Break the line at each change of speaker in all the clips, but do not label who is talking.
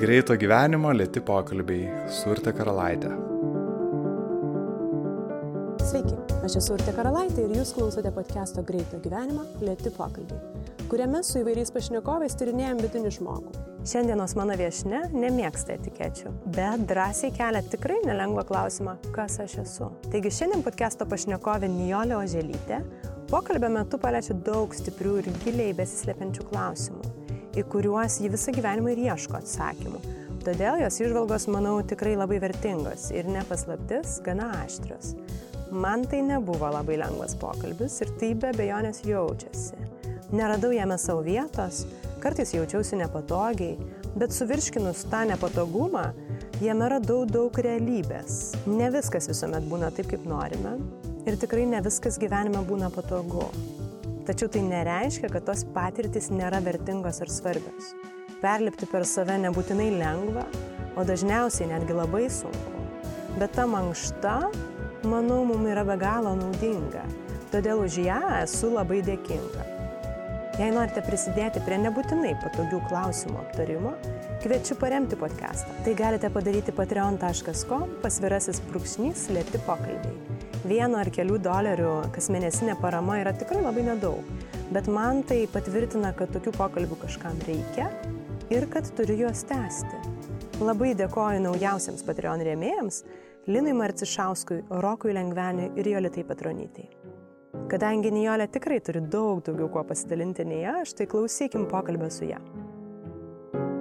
Greito gyvenimo lėti pokalbiai su Urte Karalaitė.
Sveiki, aš esu Urte Karalaitė ir jūs klausote podcast'o Greito gyvenimo lėti pokalbiai, kuriame su įvairiais pašnekovais tyrinėjom vidinį žmogų. Šiandienos mano viešne nemėgsta etikečių, bet drąsiai kelia tikrai nelengvą klausimą, kas aš esu. Taigi šiandien podcast'o pašnekovė Nijolė Oželytė pokalbio metu paliečia daug stiprių ir giliai besislepiančių klausimų į kuriuos ji visą gyvenimą ir ieško atsakymų. Todėl jos išvalgos, manau, tikrai labai vertingos ir nepaslaptis gana aštrios. Man tai nebuvo labai lengvas pokalbis ir tai be bejonės jaučiasi. Neradau jame savo vietos, kartais jaučiausi nepatogiai, bet suvirškinus tą nepatogumą, jame radau daug realybės. Ne viskas visuomet būna taip, kaip norime ir tikrai ne viskas gyvenime būna patogu. Tačiau tai nereiškia, kad tos patirtis nėra vertingos ir svarbios. Perlipti per save nebūtinai lengva, o dažniausiai netgi labai sunku. Bet ta mankšta, manau, mums yra be galo naudinga. Todėl už ją esu labai dėkinga. Jei norite prisidėti prie nebūtinai patogių klausimų aptarimo, kviečiu paremti podcastą. Tai galite padaryti patreon.com pasvirasis brūkšnys lėti pokalbiai vieno ar kelių dolerių kasmėnesinė parama yra tikrai labai nedaug, bet man tai patvirtina, kad tokių pokalbių kažkam reikia ir kad turiu juos tęsti. Labai dėkoju naujausiams Patreon rėmėjams Linui Marcišauskui, Rokui Lengveniui ir Jolitai Patronytai. Kadangi Nijolė tikrai turi daug daugiau kuo pasidalinti nei aš, tai klausykim pokalbę su ją.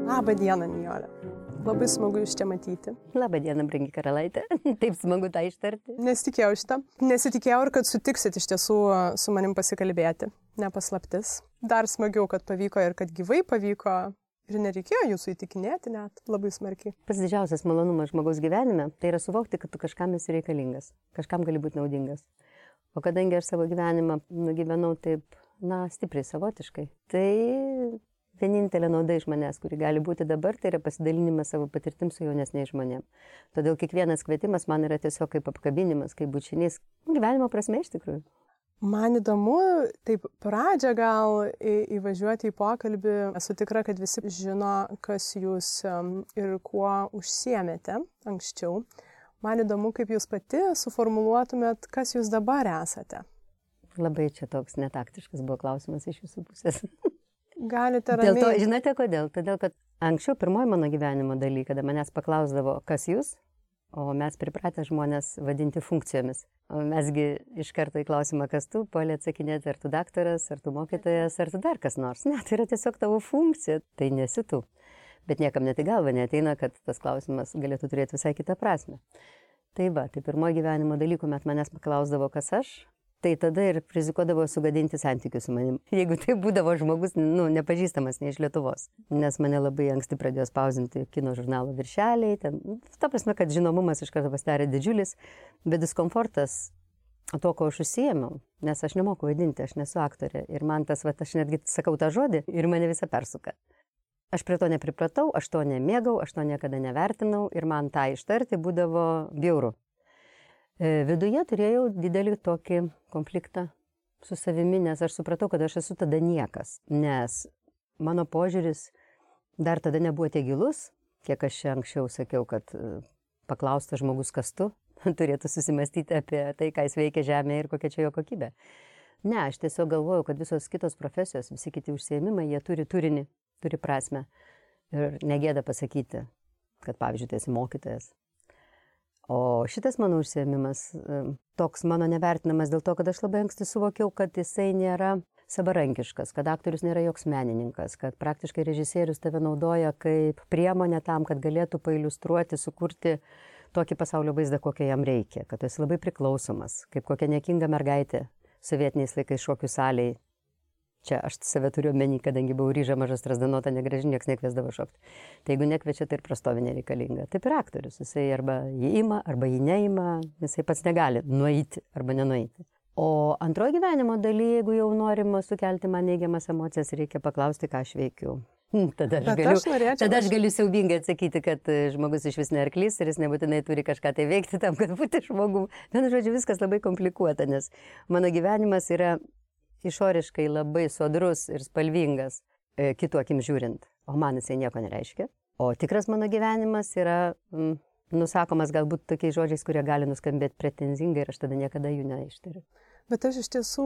Labą dieną, Nijolė. Labai smagu jūs čia matyti.
Labą dieną, brangi karalaitė. Taip smagu tą ištarti.
Nesitikėjau šitą. Nesitikėjau ir kad sutiksit iš tiesų su manim pasikalbėti. Nepaslaptis. Dar smagiau, kad pavyko ir kad gyvai pavyko. Ir nereikėjo jūsų įtikinėti net labai smarkiai.
Pats didžiausias malonumas žmogaus gyvenime tai yra suvokti, kad tu kažkam esi reikalingas, kažkam gali būti naudingas. O kadangi aš savo gyvenimą nugyvenau taip, na, stipriai savotiškai, tai vienintelė nauda iš manęs, kuri gali būti dabar, tai yra pasidalinimas savo patirtim su jaunesniais žmonėmis. Todėl kiekvienas kvietimas man yra tiesiog kaip apkabinimas, kaip bučinys, gyvenimo prasme iš tikrųjų.
Man įdomu, taip pradžią gal į, įvažiuoti į pokalbį. Esu tikra, kad visi žino, kas jūs ir kuo užsiemėte anksčiau. Man įdomu, kaip jūs pati suformuluotumėt, kas jūs dabar esate.
Labai čia toks netaktiškas buvo klausimas iš jūsų pusės.
Galite ramiai.
Dėl to, žinote kodėl? Todėl, kad anksčiau pirmoji mano gyvenimo daly, kada manęs paklausdavo, kas jūs, o mes pripratę žmonės vadinti funkcijomis. O mesgi iš karto į klausimą, kas tu, polė atsakinėti, ar tu daktaras, ar tu mokytojas, ar tu dar kas nors. Ne, tai yra tiesiog tavo funkcija, tai nesi tu. Bet niekam net į galvą neteina, kad tas klausimas galėtų turėti visai kitą prasme. Tai va, tai pirmoji gyvenimo dalykų met manęs paklausdavo, kas aš, tai tada ir rizikuodavo sugadinti santykius su manim. Jeigu tai būdavo žmogus, nu, nepažįstamas ne iš Lietuvos, nes mane labai anksti pradėjo spausinti kino žurnalo viršeliai, ten, nu, ta prasme, kad žinomumas iš karto pasidarė didžiulis, bet diskomfortas to, ko aš užsijėmiau, nes aš nemoku vaidinti, aš nesu aktorė ir man tas, va, aš netgi sakau tą žodį ir mane visą persuka. Aš prie to nepripratau, aš to nemėgau, aš to niekada nevertinau ir man tą ištarti būdavo bjauru. E, viduje turėjau didelį tokį konfliktą su savimi, nes aš supratau, kad aš esu tada niekas, nes mano požiūris dar tada nebuvo tiek gilus, kiek aš čia anksčiau sakiau, kad e, paklaustas žmogus kas tu, turėtų susimastyti apie tai, ką jis veikia žemėje ir kokia čia jo kokybė. Ne, aš tiesiog galvoju, kad visos kitos profesijos, visi kiti užsiemimai, jie turi turinį, turi prasme. Ir negėda pasakyti, kad pavyzdžiui, tu esi mokytojas, O šitas mano užsiemimas toks mano nevertinamas dėl to, kad aš labai anksti suvokiau, kad jisai nėra savarankiškas, kad aktorius nėra joks menininkas, kad praktiškai režisierius tave naudoja kaip priemonę tam, kad galėtų pailustruoti, sukurti tokį pasaulio vaizdą, kokio jam reikia, kad tu esi labai priklausomas, kaip kokia nekinga mergaitė sovietiniais laikais šokių saliai Čia aš save turiu omeny, kadangi buvau ryža mažas trasdanota, negraži, niekas nekviesdavo šokti. Tai jeigu nekviečia, tai ir prastovi nereikalinga. Taip ir aktorius, jisai arba jį ima, arba jį neima, jisai pats negali nueiti arba nenueiti. O antroji gyvenimo daly, jeigu jau norima sukelti man neigiamas emocijas, reikia paklausti, ką aš veikiu. Hm, tada aš, galiu, aš norėčiau, tada aš galiu siaubingai atsakyti, kad e, žmogus iš vis nerklys ir jis nebūtinai turi kažką tai veikti tam, kad būtų žmogum. Vienu žodžiu, viskas labai komplikuota, nes mano gyvenimas yra išoriškai labai sodrus ir spalvingas, e, kitų akim žiūrint, o man jisai nieko nereiškia. O tikras mano gyvenimas yra mm, nusakomas galbūt tokiais žodžiais, kurie gali nuskambėti pretenzingai ir aš tada niekada jų neištariu.
Bet aš iš tiesų,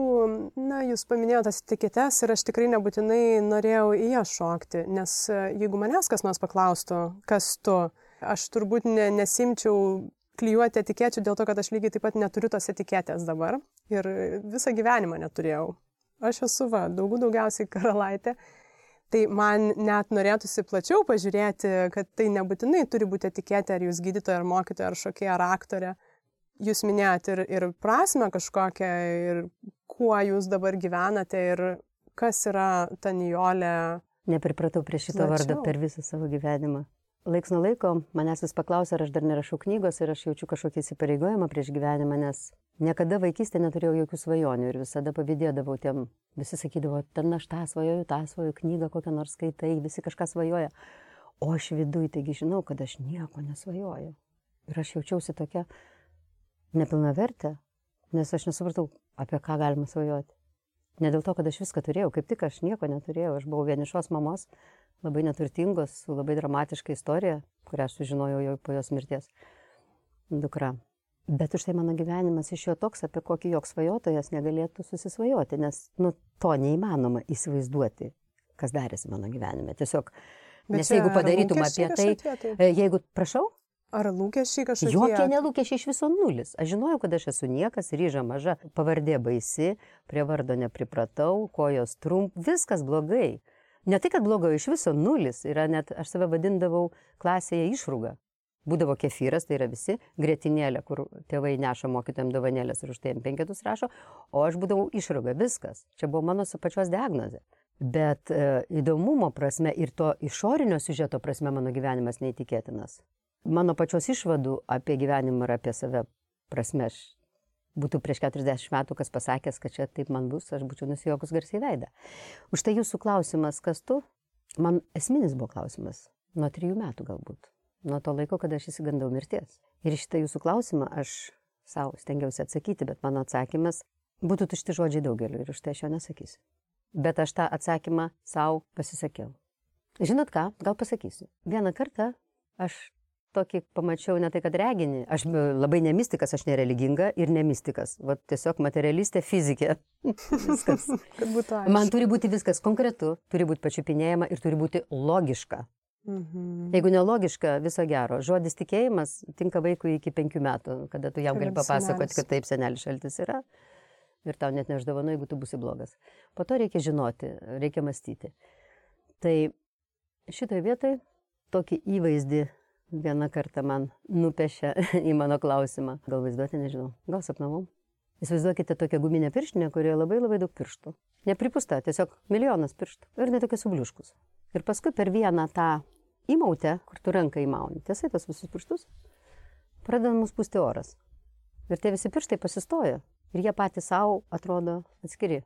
na, jūs paminėjote tas etiketes ir aš tikrai nebūtinai norėjau į jas šokti, nes e, jeigu manęs kas nors paklaustų, kas tu, aš turbūt ne, nesimčiau klyjuoti etikečių dėl to, kad aš lygiai taip pat neturiu tos etiketės dabar ir visą gyvenimą neturėjau. Aš esu va, daugų daugiausiai karalaitė. Tai man net norėtųsi plačiau pažiūrėti, kad tai nebūtinai turi būti etiketė, ar jūs gydytoja, ar mokytoja, ar šokėja, ar aktorė. Jūs minėjot ir, ir prasme kažkokią, ir kuo jūs dabar gyvenate, ir kas yra ta nijolė.
Nepripratau prie šito plačiau. vardo per visą savo gyvenimą. Laiks nuo laiko manęs vis paklausia, ar aš dar nerašau knygos ir aš jaučiu kažkokį įsipareigojimą prieš gyvenimą, nes niekada vaikystėje neturėjau jokių svajonių ir visada pavydėdavau tiem. Visi sakydavo, ten aš tą svajoju, tą svajoju, knygą kokią nors skaitai, visi kažką svajoja. O aš viduje taigi žinau, kad aš nieko nesvajoju. Ir aš jaučiausi tokia nepilnavertė, nes aš nesupratau, apie ką galima svajoti. Ne dėl to, kad aš viską turėjau, kaip tik aš nieko neturėjau, aš buvau vienišos mamos, labai neturtingos, su labai dramatiška istorija, kurią aš sužinojau jau po jos mirties dukra. Bet už tai mano gyvenimas iš jo toks, apie kokį joks svajotojas negalėtų susisvajoti, nes nu, to neįmanoma įsivaizduoti, kas darėsi mano gyvenime. Tiesiog, Bet nes jeigu padarytum apie tai, tai, e, jeigu, prašau,
Ar lūkesčiai kažkokie?
Jokie nelūkesčiai iš viso nulis. Aš žinojau, kad aš esu niekas, ryža maža, pavardė baisi, prie vardo nepripratau, kojos trump, viskas blogai. Ne tai, kad blogo, iš viso nulis yra net, aš save vadindavau klasėje išrūga. Būdavo kefyras, tai yra visi, grėtinėlė, kur tėvai neša mokytojams dovanėlės ir už tai penketus rašo, o aš būdavau išrūga, viskas. Čia buvo mano pačios diagnozė. Bet e, įdomumo prasme ir to išorinio siužeto prasme mano gyvenimas neįtikėtinas. Mano pačios išvadų apie gyvenimą ir apie save prasme aš būtų prieš 40 metų kas pasakęs, kad čia taip man bus, aš būčiau nusijokus garsiai veidą. Už tai jūsų klausimas, kas tu, man esminis buvo klausimas, nuo trijų metų galbūt, nuo to laiko, kada aš įsigandau mirties. Ir šitą jūsų klausimą aš savo stengiausi atsakyti, bet mano atsakymas būtų tušti žodžiai daugeliu ir už tai aš jo nesakysiu. Bet aš tą atsakymą savo pasisakiau. Žinot ką, gal pasakysiu. Vieną kartą aš tokį pamačiau ne tai, kad reginį. Aš labai nemistikas, aš nereliginga ir nemistikas. Vat tiesiog materialistė fizikė. viskas. Man turi būti viskas konkretu, turi būti pačiupinėjama ir turi būti logiška. Mhm. Jeigu nelogiška, viso gero. Žodis tikėjimas tinka vaikui iki penkių metų, kada tu jam gali papasakoti, kad taip senelis šaltis yra. Ir tau net neždavano, jeigu tu būsi blogas. Po to reikia žinoti, reikia mąstyti. Tai šitoje vietoje tokį įvaizdį vieną kartą man nupiešė į mano klausimą. Gal vaizduoti, nežinau, gal sapnavau. Įsivaizduokite tokią guminę pirštinę, kurioje labai labai daug pirštų. Nepripusta, tiesiog milijonas pirštų. Ir netokie subliuškus. Ir paskui per vieną tą įmautę, kur tu ranką įmauni, tiesai tos visus pirštus, pradeda mus pūsti oras. Ir tie visi pirštai pasistoja. Ir jie patys savo atrodo atskiri.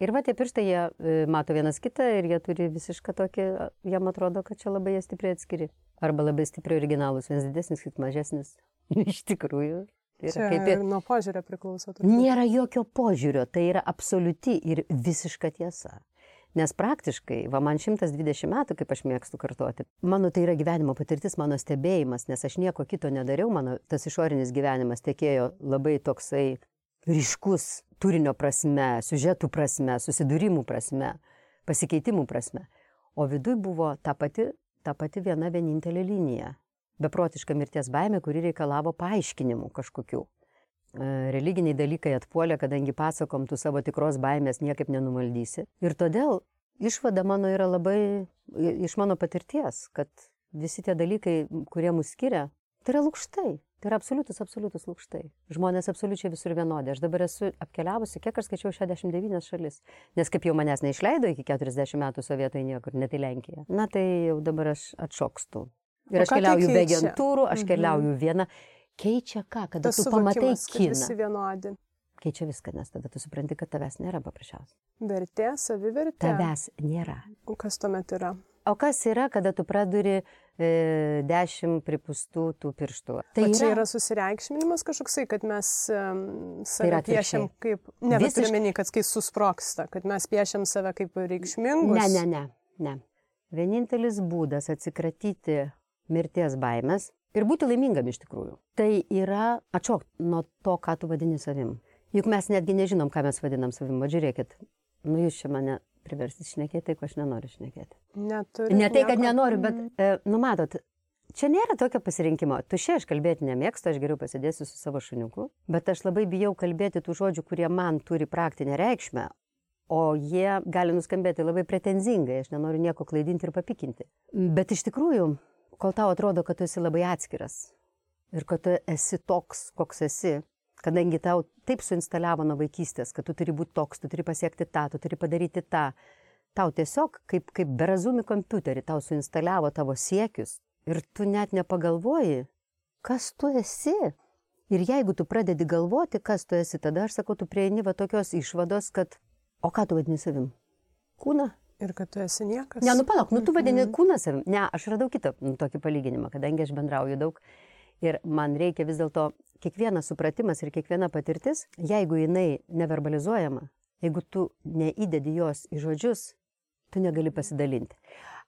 Ir va tie pirštai, jie e, mato vienas kitą ir jie turi visišką tokį, jam atrodo, kad čia labai jie stipriai atskiri. Arba labai stipriai originalus, vienas didesnis, kitas mažesnis. Iš tikrųjų.
Tai yra kaip ir nuo požiūrio priklauso.
Turbūt. Nėra jokio požiūrio, tai yra absoliuti ir visiška tiesa. Nes praktiškai, va man 120 metų, kaip aš mėgstu kartoti, mano tai yra gyvenimo patirtis, mano stebėjimas, nes aš nieko kito nedariau, mano tas išorinis gyvenimas tekėjo labai toksai ryškus turinio prasme, siužetų prasme, susidūrimų prasme, pasikeitimų prasme. O viduj buvo ta pati, ta pati viena vienintelė linija. Beprotiška mirties baime, kuri reikalavo paaiškinimų kažkokių. E, religiniai dalykai atpuolė, kadangi pasakom, tu savo tikros baimės niekaip nenumaldysi. Ir todėl išvada mano yra labai iš mano patirties, kad visi tie dalykai, kurie mus skiria, tai yra lūkštai. Tai yra absoliutus, absoliutus lūkštai. Žmonės absoliučiai visur vienodi. Aš dabar esu apkeliavusi, kiek aš skaičiau 69 šalis. Nes kaip jau manęs neišleido iki 40 metų sovietai niekur, net į Lenkiją. Na tai jau dabar aš atšokstu. Ir aš keliauju be agentūrų, aš mhm. keliauju viena. Keičia ką, kada Tas tu pamatai kiną.
Visi vienodi.
Keičia viską, nes tada tu supranti, kad tavęs nėra paprasčiausiai.
Vertė, savivertė.
Tavęs nėra.
O kas tuomet yra?
O kas yra, kada tu praduri e, dešimt pripustų tų pirštų?
Tai o čia yra, yra susireikšminimas kažkoksai, kad mes um, save tai piešiam kaip, ne, Visiškai... turiu menį, kad kai susproksta, kad mes piešiam save kaip reikšmingus.
Ne, ne, ne, ne. vienintelis būdas atsikratyti mirties baimės ir būti laimingam iš tikrųjų, tai yra atšokti nuo to, ką tu vadini savim. Juk mes netgi nežinom, ką mes vadinam savim. Va žiūrėkit, nu jūs čia mane priversti šnekėti, tai ko aš nenoriu šnekėti.
Neturi
Ne tai, kad
nieko-
nenoriu, bet,
Mm.
e, nu matot, čia nėra tokio pasirinkimo. Tu šiai aš kalbėti nemėgstu, aš geriau pasidėsiu su savo šuniuku, bet aš labai bijau kalbėti tų žodžių, kurie man turi praktinę reikšmę, o jie gali nuskambėti labai pretenzingai, aš nenoriu nieko klaidinti ir papikinti. Bet iš tikrųjų, kol tau atrodo, kad tu esi labai atskiras ir kad tu esi toks, koks esi, kadangi tau taip suinstaliavo nuo vaikystės, kad tu turi būti toks, tu turi pasiekti tą, tu turi padaryti tą, tau tiesiog kaip, kaip berazumi kompiuterį tau suinstaliavo tavo siekius ir tu net nepagalvoji, kas tu esi. Ir jeigu tu pradedi galvoti, kas tu esi, tada aš sakau, tu prieini va tokios išvados, kad o ką tu vadini savim? Kūną?
Ir kad tu esi niekas.
Ne, nu palauk, nu tu vadini
Mhm.
kūną savim. Ne, aš radau kitą nu, tokį palyginimą, kadangi aš bendrauju daug. Ir man reikia vis dėlto kiekvienas supratimas ir kiekviena patirtis, jeigu jinai neverbalizuojama, jeigu tu neįdedi jos į žodžius, tu negali pasidalinti.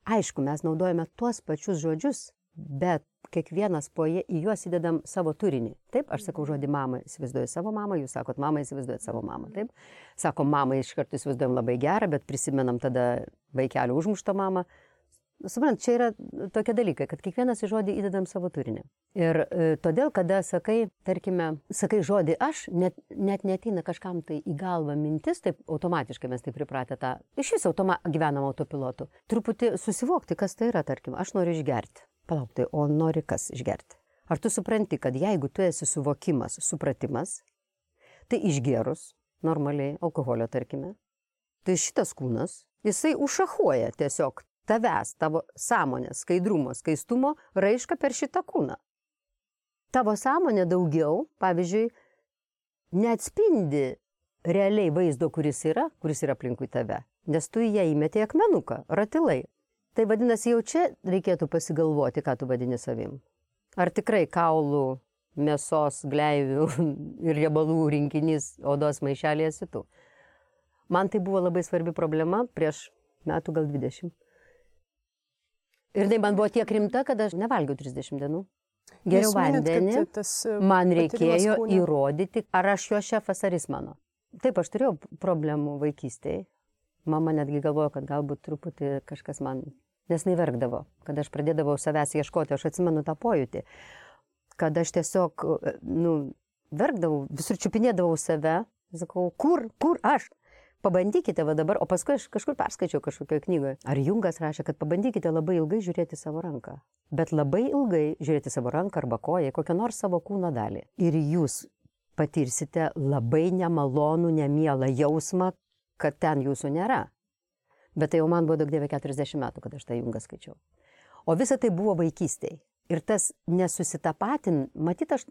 Aišku, mes naudojame tuos pačius žodžius, bet kiekvienas po jie į juos įdedam savo turinį. Taip, aš sakau žodį mama, įsivaizduoju savo mamą, jūs sakot mama, įsivaizduojat savo mamą. Taip, sako mama, iš karto įsivaizduojam labai gerą, bet prisimenam tada vaikelio užmuštą mamą. Suprant, čia yra tokie dalykai, kad kiekvienas į žodį įdedam savo turinį. Ir e, todėl, kada sakai, tarkime, sakai žodį aš, net, net neteina kažkam tai į galvą mintis, taip automatiškai mes taip pripratę tą, iš vis automa, gyvenam autopilotu. Truputį susivokti, kas tai yra, tarkim, aš noriu išgerti. Palauk, tai o nori kas išgerti? Ar tu supranti, kad jeigu tu esi suvokimas, supratimas, tai išgerus, normaliai, alkoholio tarkime, tai šitas kūnas, jisai užšachuoja tiesiog tavęs, tavo sąmonės, skaidrumo, skaistumo raišką per šitą kūną. Tavo sąmonė daugiau, pavyzdžiui, neatspindi realiai vaizdo, kuris yra, kuris yra aplinkui tave, nes tu į ją įmetė akmenuką, ratilai. Tai vadinasi, jau čia reikėtų pasigalvoti, ką tu vadini savim. Ar tikrai kaulų, mėsos, gleivių ir riebalų rinkinys odos maišelėje esi tu? Man tai buvo labai svarbi problema prieš metų gal 20. Ir tai man buvo tiek rimta, kad aš nevalgiau 30 dienų. Geriau vandenį.
tas, e,
Man reikėjo įrodyti, ar aš jo šefas, ar jis mano. Taip, aš turėjau problemų vaikystėje. Mama netgi galvojo, kad galbūt truputį kažkas man, nes neverkdavo, kad aš pradėdavau savęs ieškoti, aš atsimenu tą pojūtį, kad aš tiesiog, nu, verkdavau, visur čiupinėdavau save, sakau, kur, kur aš? Pabandykite va dabar, o paskui aš kažkur perskaičiau kažkokioje knygoje. Ar Jungas rašė, kad pabandykite labai ilgai žiūrėti savo ranką. Bet labai ilgai žiūrėti savo ranką arba koją, kokią nors savo kūno dalį. Ir jūs patirsite labai nemalonų, nemielą jausmą, kad ten jūsų nėra. Bet tai jau man buvo daug dievė 40 metų, kad aš tą jungą skaičiau. O visa tai buvo vaikystėje. Ir tas nesusitapatin, matyt, aš,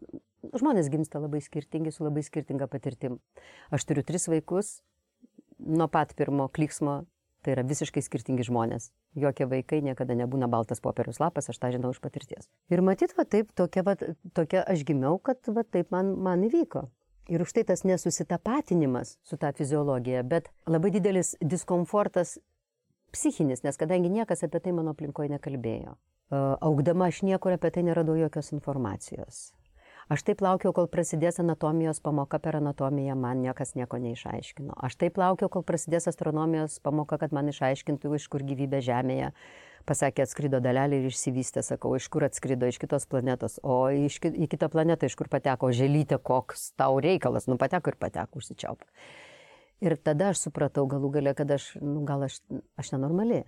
žmonės gimsta labai skirtingi, su labai skirtinga patirtim. Aš turiu tris vaikus, nuo pat pirmo kliksmo, tai yra visiškai skirtingi žmonės. Jokie vaikai niekada nebūna baltas popieriaus lapas, aš tą žinau iš patirties. Ir matyt, va taip, tokia, va, tokia aš gimiau, kad va taip man, man įvyko. Ir už tai tas nesusitapatinimas su ta fiziologija, bet labai didelis diskomfortas psichinis, nes kadangi niekas apie tai mano aplinkoje nekalbėjo. Augdama aš niekur apie tai neradau jokios informacijos. Aš taip laukiau, kol prasidės anatomijos pamoka per anatomiją, man niekas nieko neišaiškino. Aš taip laukiau, kol prasidės astronomijos pamoka, kad man išaiškintų, iš kur gyvybė Žemėje. Pasakė, atskrido dalelė ir išsivystė, sakau, iš kur atskrido, iš kitos planetos. O iš, į kitą planetą, iš kur pateko želytė, koks tau reikalas, nu pateko ir pateko užsičiaup. Ir tada aš supratau galų galę, kad aš, nu, gal aš, aš nenormali.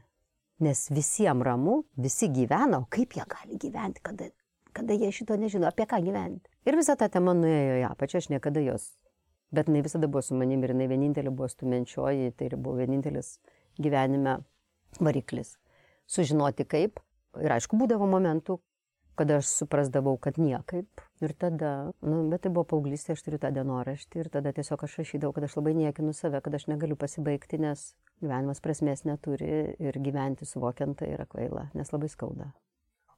Nes visiems ramu, visi gyvena, o kaip jie gali gyventi, kada, kada jie šito nežino, apie ką gyventi. Ir visa ta tema nuėjo į apačią, aš niekada jos. Bet jinai visada buvo su manimi ir jinai vienintelė buvo stumenčioji, tai ir buvo vienintelis gyvenime variklis. Sužinoti kaip. Ir aišku, būdavo momentų, kada aš suprasdavau, kad niekaip. Ir tada, nu, bet tai buvo paauglystė, aš turiu tą dienoraštį ir tada tiesiog aš rašydavau, kad aš labai niekinu save, kad aš negaliu pasibaigti, nes gyvenimas prasmės neturi ir gyventi suvokiant tai yra kvaila, nes labai skauda.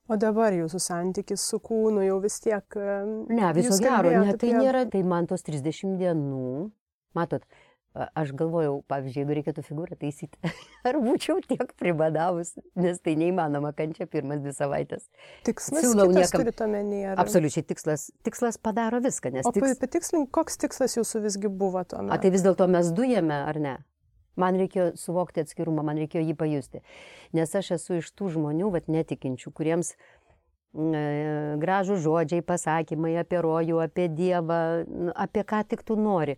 O dabar jūsų santykis su kūnu jau vis tiek. e,
Ne, viso gero, ne, tai
apie-
nėra, tai man tos 30 dienų, matot, Aš galvojau, pavyzdžiui, jeigu reikėtų figūrą taisyti, ar būčiau tiek pribadavus, nes tai neįmanoma kančia pirmas dvi savaitės.
Tikslas Siūlau niekam. Turite omenyje. Ar...
Absoliučiai tikslas. Tikslas padaro viską.
O tiks... patikslink, koks tikslas jūsų visgi buvo tuo metu?
A tai vis dėlto mes dujame, ar ne? Man reikėjo suvokti atskirumą, man reikėjo jį pajusti. Nes aš esu iš tų žmonių, vat netikinčių, kuriems e, gražų žodžiai, pasakymai apie rojų, apie Dievą, apie ką tik tu nori.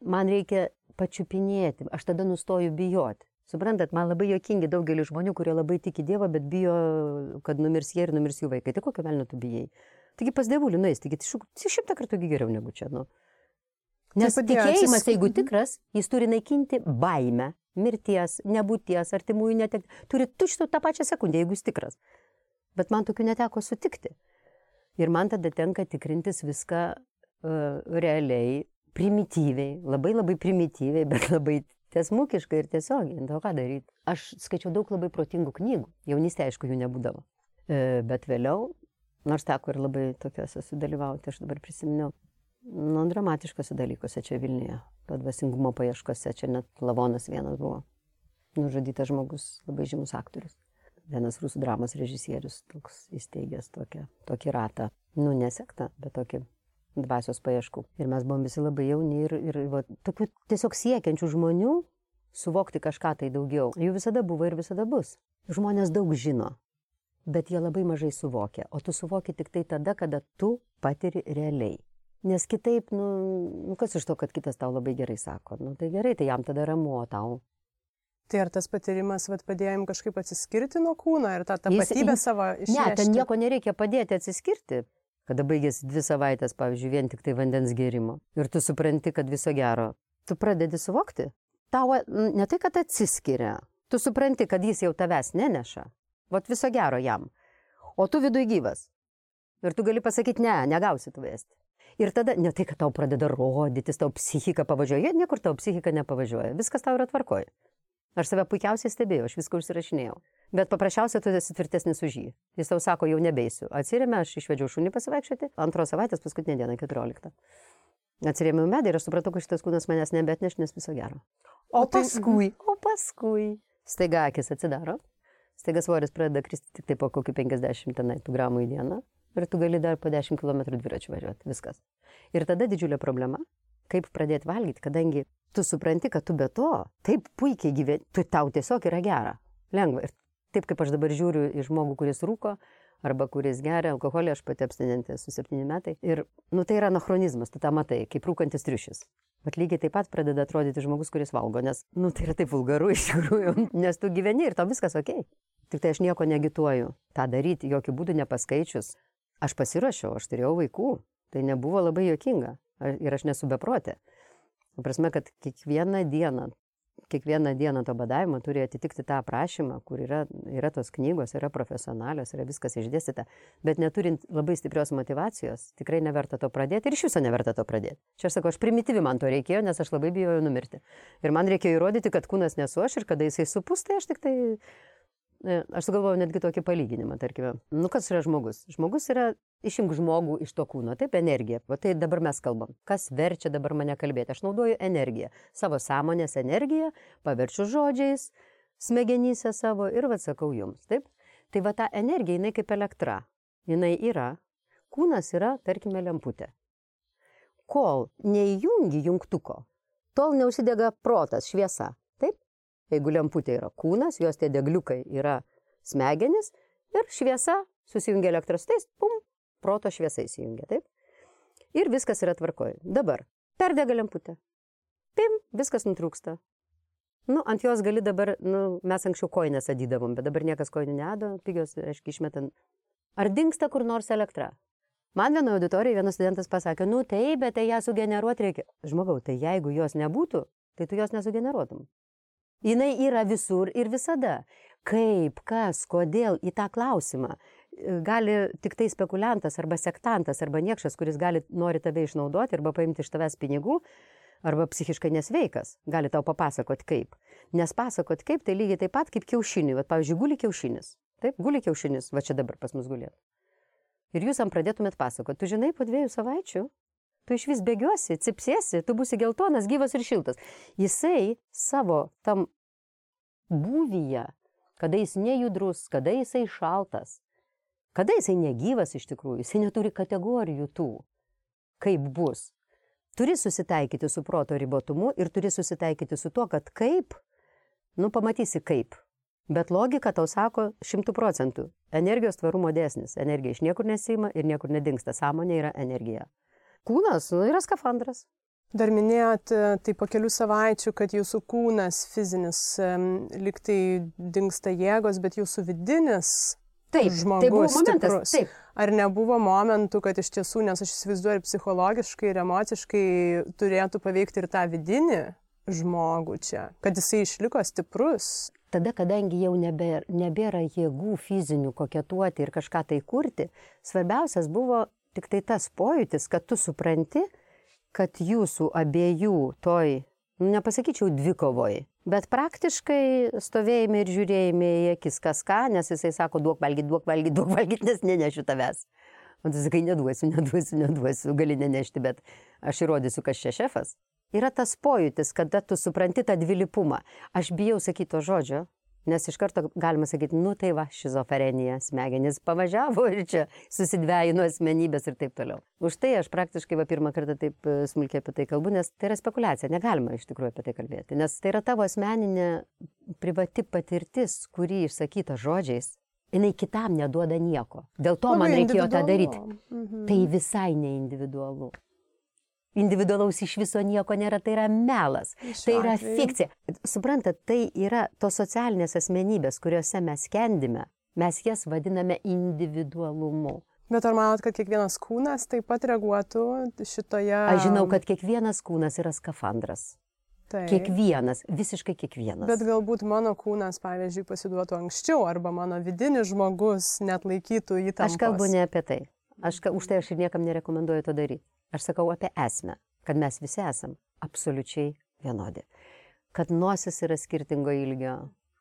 Man reikia pačiupinėti, aš tada nustoju bijoti. Suprantat, man labai jokingi daugelis žmonių, kurie labai tiki Dievą, bet bijo, kad numirs jie ir numirs jų vaikai. Tai kokio velnio tu bijai? Taigi pas dievulį nueis, taigi šimtą kartų geriau negu čia. Nu. Nes tai tikėjimas, jeigu tikras, jis turi naikinti baimę, mirties, nebūties, artimųjų netekti. Turi tuštų tą pačią sekundę, jeigu jis tikras. Bet man tokių neteko sutikti. Ir man tada tenka tikrintis viską uh, realiai primityviai, labai labai primityviai, bet labai tiesmukiškai ir tiesiogiai. O ką daryti? Aš skaičiau daug labai protingų knygų. Jaunystėje, aišku, jų nebūdavo. E, bet vėliau, nors teko ir labai tokiuose sudalyvauti, aš dabar prisiminiau, nu, dramatiškose dalykuose čia Vilniuje, to dvasingumo paieškose, čia net lavonas vienas buvo. Nužudytas žmogus, labai žymus aktorius. Vienas rusų dramos režisierius, toks įsteigęs tokią, tokį ratą. Nu, nesekta, bet tokį dvasios paieškų. Ir mes buvom visi labai jauni ir, ir va, tokių tiesiog siekiančių žmonių suvokti kažką tai daugiau. Jų visada buvo ir visada bus. Žmonės daug žino, bet jie labai mažai suvokia. O tu suvoki tik tai tada, kada tu patiri realiai. Nes kitaip, nu, nu kas iš to, kad kitas tau labai gerai sako, nu tai gerai, tai jam tada ramu, o tau.
Tai ar tas patyrimas vat, padėjo jums kažkaip atsiskirti nuo kūno ir tą tapatybę savo išreikšti?
Ne, ten nieko nereikia padėti atsiskirti kada baigėsi dvi savaitės, pavyzdžiui, vien tik tai vandens gėrimo. Ir tu supranti, kad viso gero. Tu pradedi suvokti. Tau ne tai, kad atsiskiria. Tu supranti, kad jis jau tavęs neneša. Vat viso gero jam. O tu viduje gyvas. Ir tu gali pasakyti, ne, negausi tu vesti. Ir tada ne tai, kad tau pradeda rodytis, tau psichika pavažiuoja, niekur tau psichika nepavažiuoja. Viskas tau yra tvarkoje. Aš save puikiausiai stebėjau, aš viską užsirašinėjau. Bet paprasčiausiai tu esi tvirtesnis už jį. Jis tau sako, jau nebeisiu. Atsirėmė, aš išvedžiau šunį pasivaikščioti, antros savaitės, paskutinė diena, 14. Atsirėmiau medį ir aš supratau, kad šitas kūnas manęs nebetneš, nes viso gero. O, o tai... paskui, o paskui, staiga akis atsidaro, staiga svoris pradeda kristi tik tai po kokių 50 tenai gramų į dieną ir tu gali dar po 10 km dviračiu važiuoti. Viskas. Ir tada didžiulė problema, kaip pradėti valgyti, kadangi tu supranti, kad tu be to taip puikiai gyveni, tu tau tiesiog yra gera, lengva. Ir taip kaip aš dabar žiūriu į žmogų, kuris rūko, arba kuris geria alkoholį, aš pati abstinentė su septyni metai. Ir, nu, tai yra anachronizmas, tu tą matai, kaip rūkantis triušis. Bet lygiai taip pat pradeda atrodyti žmogus, kuris valgo, nes, nu, tai yra taip vulgaru iš tikrųjų, nes tu gyveni ir tau viskas ok. Tik tai aš nieko negituoju. Ta daryti, jokių būdų nepaskaičius. Aš pasirašiau, aš turėjau vaikų. Tai nebuvo labai jokinga. Ir aš nesu beprotė. Prasme, kad kiekvieną dieną, kiekvieną dieną to badavimo turi atitikti tą aprašymą, kur yra, yra tos knygos, yra profesionalios, yra viskas išdėstyta, bet neturint labai stiprios motivacijos, tikrai neverta to pradėti ir iš viso neverta to pradėti. Čia aš sakau, aš primityvi man to reikėjo, nes aš labai bijojau numirti. Ir man reikėjo įrodyti, kad kūnas nesu aš ir kada jisai supus, tai aš tik tai aš sugalvojau netgi tokį palyginimą, tarkime. Nu, kas yra žmogus? Žmogus yra, išimk žmogų iš to kūno, taip, energija. O tai dabar mes kalbam. Kas verčia dabar mane kalbėti? Aš naudoju energiją. Savo sąmonės energiją, paverčiu žodžiais, smegenyse savo ir atsakau jums, taip? Tai va ta energija, jinai kaip elektra. Jinai yra. Kūnas yra, tarkime, lemputė. Kol neįjungi jungtuko, tol neužsidega protas, šviesa. Jeigu lemputė yra kūnas, jos tie degliukai yra smegenis ir šviesa susijungia elektros tais, pum, proto šviesa įsijungia, taip? Ir viskas yra tvarkoje. Dabar perdega lemputė. Pim, viskas nutrūksta. Nu, ant jos gali dabar, nu, mes anksčiau koinės adydavom, bet dabar niekas koinų nedo, pigios, aiškiai, išmetant. Ar dinksta kur nors elektra? Man vienoje auditorijoje vienas studentas pasakė, nu taip, bet tai ją sugeneruoti reikia. Žmogau, tai jeigu jos nebūtų, tai tu jos nesugeneruotum. Jinai yra visur ir visada. Kaip, kas, kodėl į tą klausimą e, gali tik tai spekuliantas arba sektantas arba niekšas, kuris gali, nori tave išnaudoti arba paimti iš tavęs pinigų, arba psichiškai nesveikas, gali tau papasakoti kaip. Nes pasakoti kaip, tai lygiai taip pat kaip kiaušinį. Vat, pavyzdžiui, guli kiaušinis. Taip, guli kiaušinis, va čia dabar pas mus gulėt. Ir jūs jam pradėtumėt pasakoti, tu žinai, po dviejų savaičių tu iš vis bėgiuosi, cipsiesi, tu būsi geltonas, gyvas ir šiltas. Jisai savo tam būvyje, kada jis nejudrus, kada jisai šaltas, kada jisai negyvas iš tikrųjų, jisai neturi kategorijų tų, kaip bus. Turi susitaikyti su proto ribotumu ir turi susitaikyti su tuo, kad kaip, nu pamatysi kaip. Bet logika tau sako šimtų procentų. Energijos tvarumo dėsnis. Energija iš niekur nesima ir niekur nedingsta. Sąmonė yra energija. Kūnas nu, yra skafandras.
Dar minėjot, e, tai po kelių savaičių, kad jūsų kūnas fizinis liktai dinksta jėgos, bet jūsų vidinis
Taip, žmogus tai buvo momentas. Stiprus. Taip.
Ar nebuvo momentų, kad iš tiesų, nes aš įsivaizduoju ir psichologiškai, ir emociškai turėtų paveikti ir tą vidinį žmogų čia, kad jisai išliko stiprus?
Tada, kadangi jau nebėra, nebėra jėgų fizinių koketuoti ir kažką tai kurti, svarbiausias buvo tik tai tas pojūtis, kad tu supranti, kad jūsų abiejų toj, nu, nepasakyčiau, dvikovoj, Bet praktiškai stovėjime ir žiūrėjime į akis kas ką, nes jisai sako, duok valgyti, duok valgyti, duok valgyti, nes nenešiu tavęs. O tu sakai, neduosiu, neduosiu, neduosiu, gali nenešti, bet aš įrodysiu, kas čia šefas. Yra tas pojūtis, kada tu supranti tą dvilypumą. Aš bijau sakyti to žodžio, Nes iš karto galima sakyti, nu tai va, šizofrenija, smegenys pavažiavo ir čia susidvėjino asmenybės ir taip toliau. Už tai aš praktiškai va pirmą kartą taip e, smulkiai apie tai kalbu, nes tai yra spekulacija, negalima iš tikrųjų apie tai kalbėti. Nes tai yra tavo asmeninė privati patirtis, kuri išsakyta žodžiais, jinai kitam neduoda nieko. Dėl to Labai man reikėjo tą daryti. Mhm. Tai visai neindividualu individualaus iš viso nieko nėra, tai yra melas, Šiuo tai yra atveju. fikcija. Suprantat, tai yra tos socialinės asmenybės, kuriuose mes kendime, mes jas vadiname individualumu.
Bet ar manot, kad kiekvienas kūnas taip pat reaguotų šitoje...
Aš žinau, kad kiekvienas kūnas yra skafandras. Taip. Kiekvienas, visiškai kiekvienas.
Bet galbūt mano kūnas, pavyzdžiui, pasiduotų anksčiau, arba mano vidinis žmogus net laikytų įtampą.
Aš kalbu ne apie tai. Aš, už tai aš ir niekam nerekomenduoju to daryti. Aš sakau apie esmę, kad mes visi esam absoliučiai vienodi. Kad nosis yra skirtingo ilgio,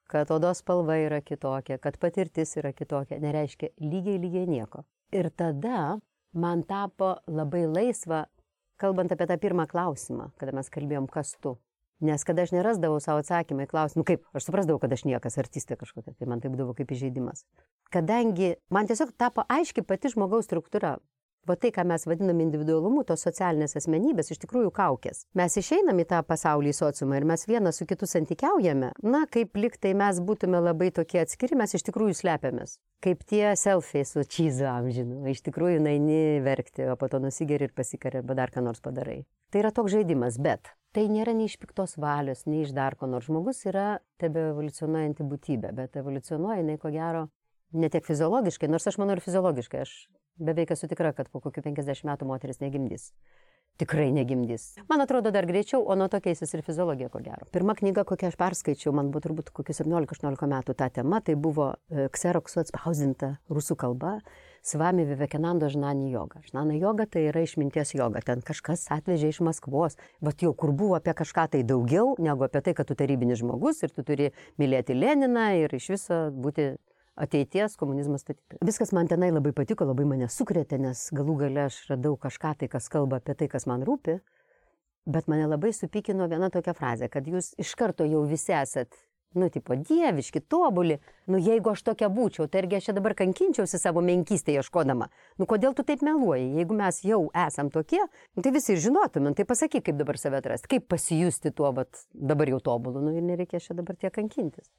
kad odos spalva yra kitokia, kad patirtis yra kitokia, nereiškia lygiai lygiai nieko. Ir tada man tapo labai laisva, kalbant apie tą pirmą klausimą, kada mes kalbėjom, kas tu. Nes kada aš nerasdavau savo atsakymą į klausimą, kaip, aš suprasdavau, kad aš niekas, artistė kažkokia, tai man tai būdavo kaip įžeidimas. Kadangi man tiesiog tapo aiški pati žmogaus struktūra, Va tai, ką mes vadinam individualumu, tos socialinės asmenybės, iš tikrųjų kaukės. Mes išeinam į tą pasaulį, į sociumą ir mes vienas su kitu santykiaujame. Na, kaip liktai mes būtume labai tokie atskiri, mes iš tikrųjų slepiamės. Kaip tie selfiai su čyzu amžinu. Iš tikrųjų, naini verkti, o po to nusigeri ir pasikari arba dar ką nors padarai. Tai yra toks žaidimas, bet tai nėra nei iš piktos valios, nei iš dar ko nors. Žmogus yra tebe evoliucionuojanti būtybė, bet evoliucionuoja jinai ko gero ne tiek fiziologiškai, nors aš manau ir fiziologiškai. Aš beveik esu tikra, kad po kokių 50 metų moteris negimdys. Tikrai negimdys. Man atrodo dar greičiau, o nuo to keisis ir fiziologija, ko gero. Pirma knyga, kokią aš perskaičiau, man buvo turbūt kokius 17-18 metų ta tema, tai buvo Xeroksu atspausdinta rusų kalba Svami Vivekanando Žnani joga. Žnana joga tai yra išminties joga. Ten kažkas atvežė iš Maskvos. Bet jau kur buvo apie kažką tai daugiau, negu apie tai, kad tu tarybinis žmogus ir tu turi mylėti Leniną ir iš viso būti ateities komunizmo statytojas. Viskas man tenai labai patiko, labai mane sukrėtė, nes galų gale aš radau kažką tai, kas kalba apie tai, kas man rūpi. Bet mane labai supykino viena tokia frazė, kad jūs iš karto jau visi esat, nu, tipo, dieviški, tobuli. Nu, jeigu aš tokia būčiau, tai irgi aš čia dabar kankinčiausi savo menkystę ieškodama. Nu, kodėl tu taip meluoji? Jeigu mes jau esam tokie, nu, tai visi žinotumėm, tai pasakyk, kaip dabar save atrasti, kaip pasijusti tuo, bet dabar jau tobulu, nu, ir nereikia čia dabar tiek kankintis.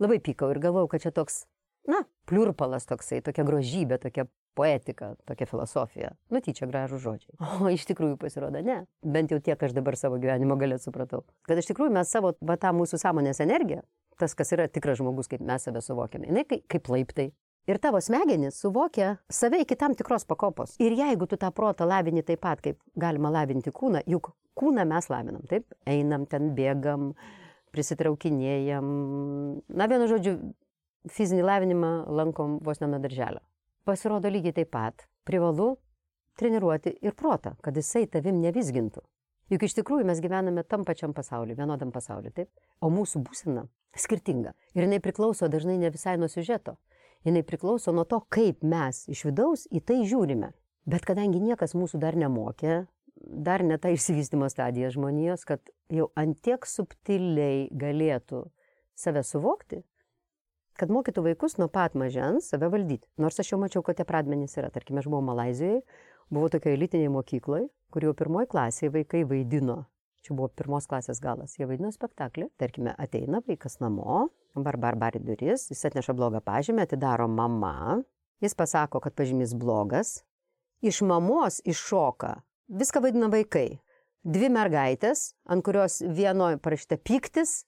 Labai pykau ir galvau, kad čia toks na, pliurpalas toksai, tokia grožybė, tokia poetika, tokia filosofija. Nu, tyčia gražų žodžiai. O iš tikrųjų pasirodo, ne. Bent jau tiek aš dabar savo gyvenimo galėt supratau. Kad iš tikrųjų mes savo, va tą mūsų sąmonės energiją, tas, kas yra tikras žmogus, kaip mes save suvokiame, jinai kaip, kaip laiptai. Ir tavo smegenys suvokia save iki tam tikros pakopos. Ir jeigu tu tą protą lavini taip pat, kaip galima lavinti kūną, juk kūną mes lavinam, taip? Einam ten, bėgam, prisitraukinėjam. Na, vienu žodžiu, fizinį lavinimą lankom vos ne nuo darželio. Pasirodo lygiai taip pat privalu treniruoti ir protą, kad jisai tavim nevisgintų. Juk iš tikrųjų mes gyvename tam pačiam pasauliu, vienodam pasauliu, taip? O mūsų būsena skirtinga. Ir jinai priklauso dažnai ne visai nuo siužeto. Jinai priklauso nuo to, kaip mes iš vidaus į tai žiūrime. Bet kadangi niekas mūsų dar nemokė, dar ne ta išsivystimo stadija žmonijos, kad jau antiek subtiliai galėtų save suvokti, kad mokytų vaikus nuo pat mažens save valdyti. Nors aš jau mačiau, kad tie pradmenys yra. Tarkime, aš buvau Malazijoje, buvau tokioje elitiniai mokykloje, kur jau pirmoji klasėje vaikai vaidino. Čia buvo pirmos klasės galas. Jie vaidino spektaklį. Tarkime, ateina vaikas namo, barbar bari duris, jis atneša blogą pažymę, atidaro mama, jis pasako, kad pažymys blogas, iš mamos iššoka. Viską vaidina vaikai. Dvi mergaitės, ant kurios vienoje parašyta piktis,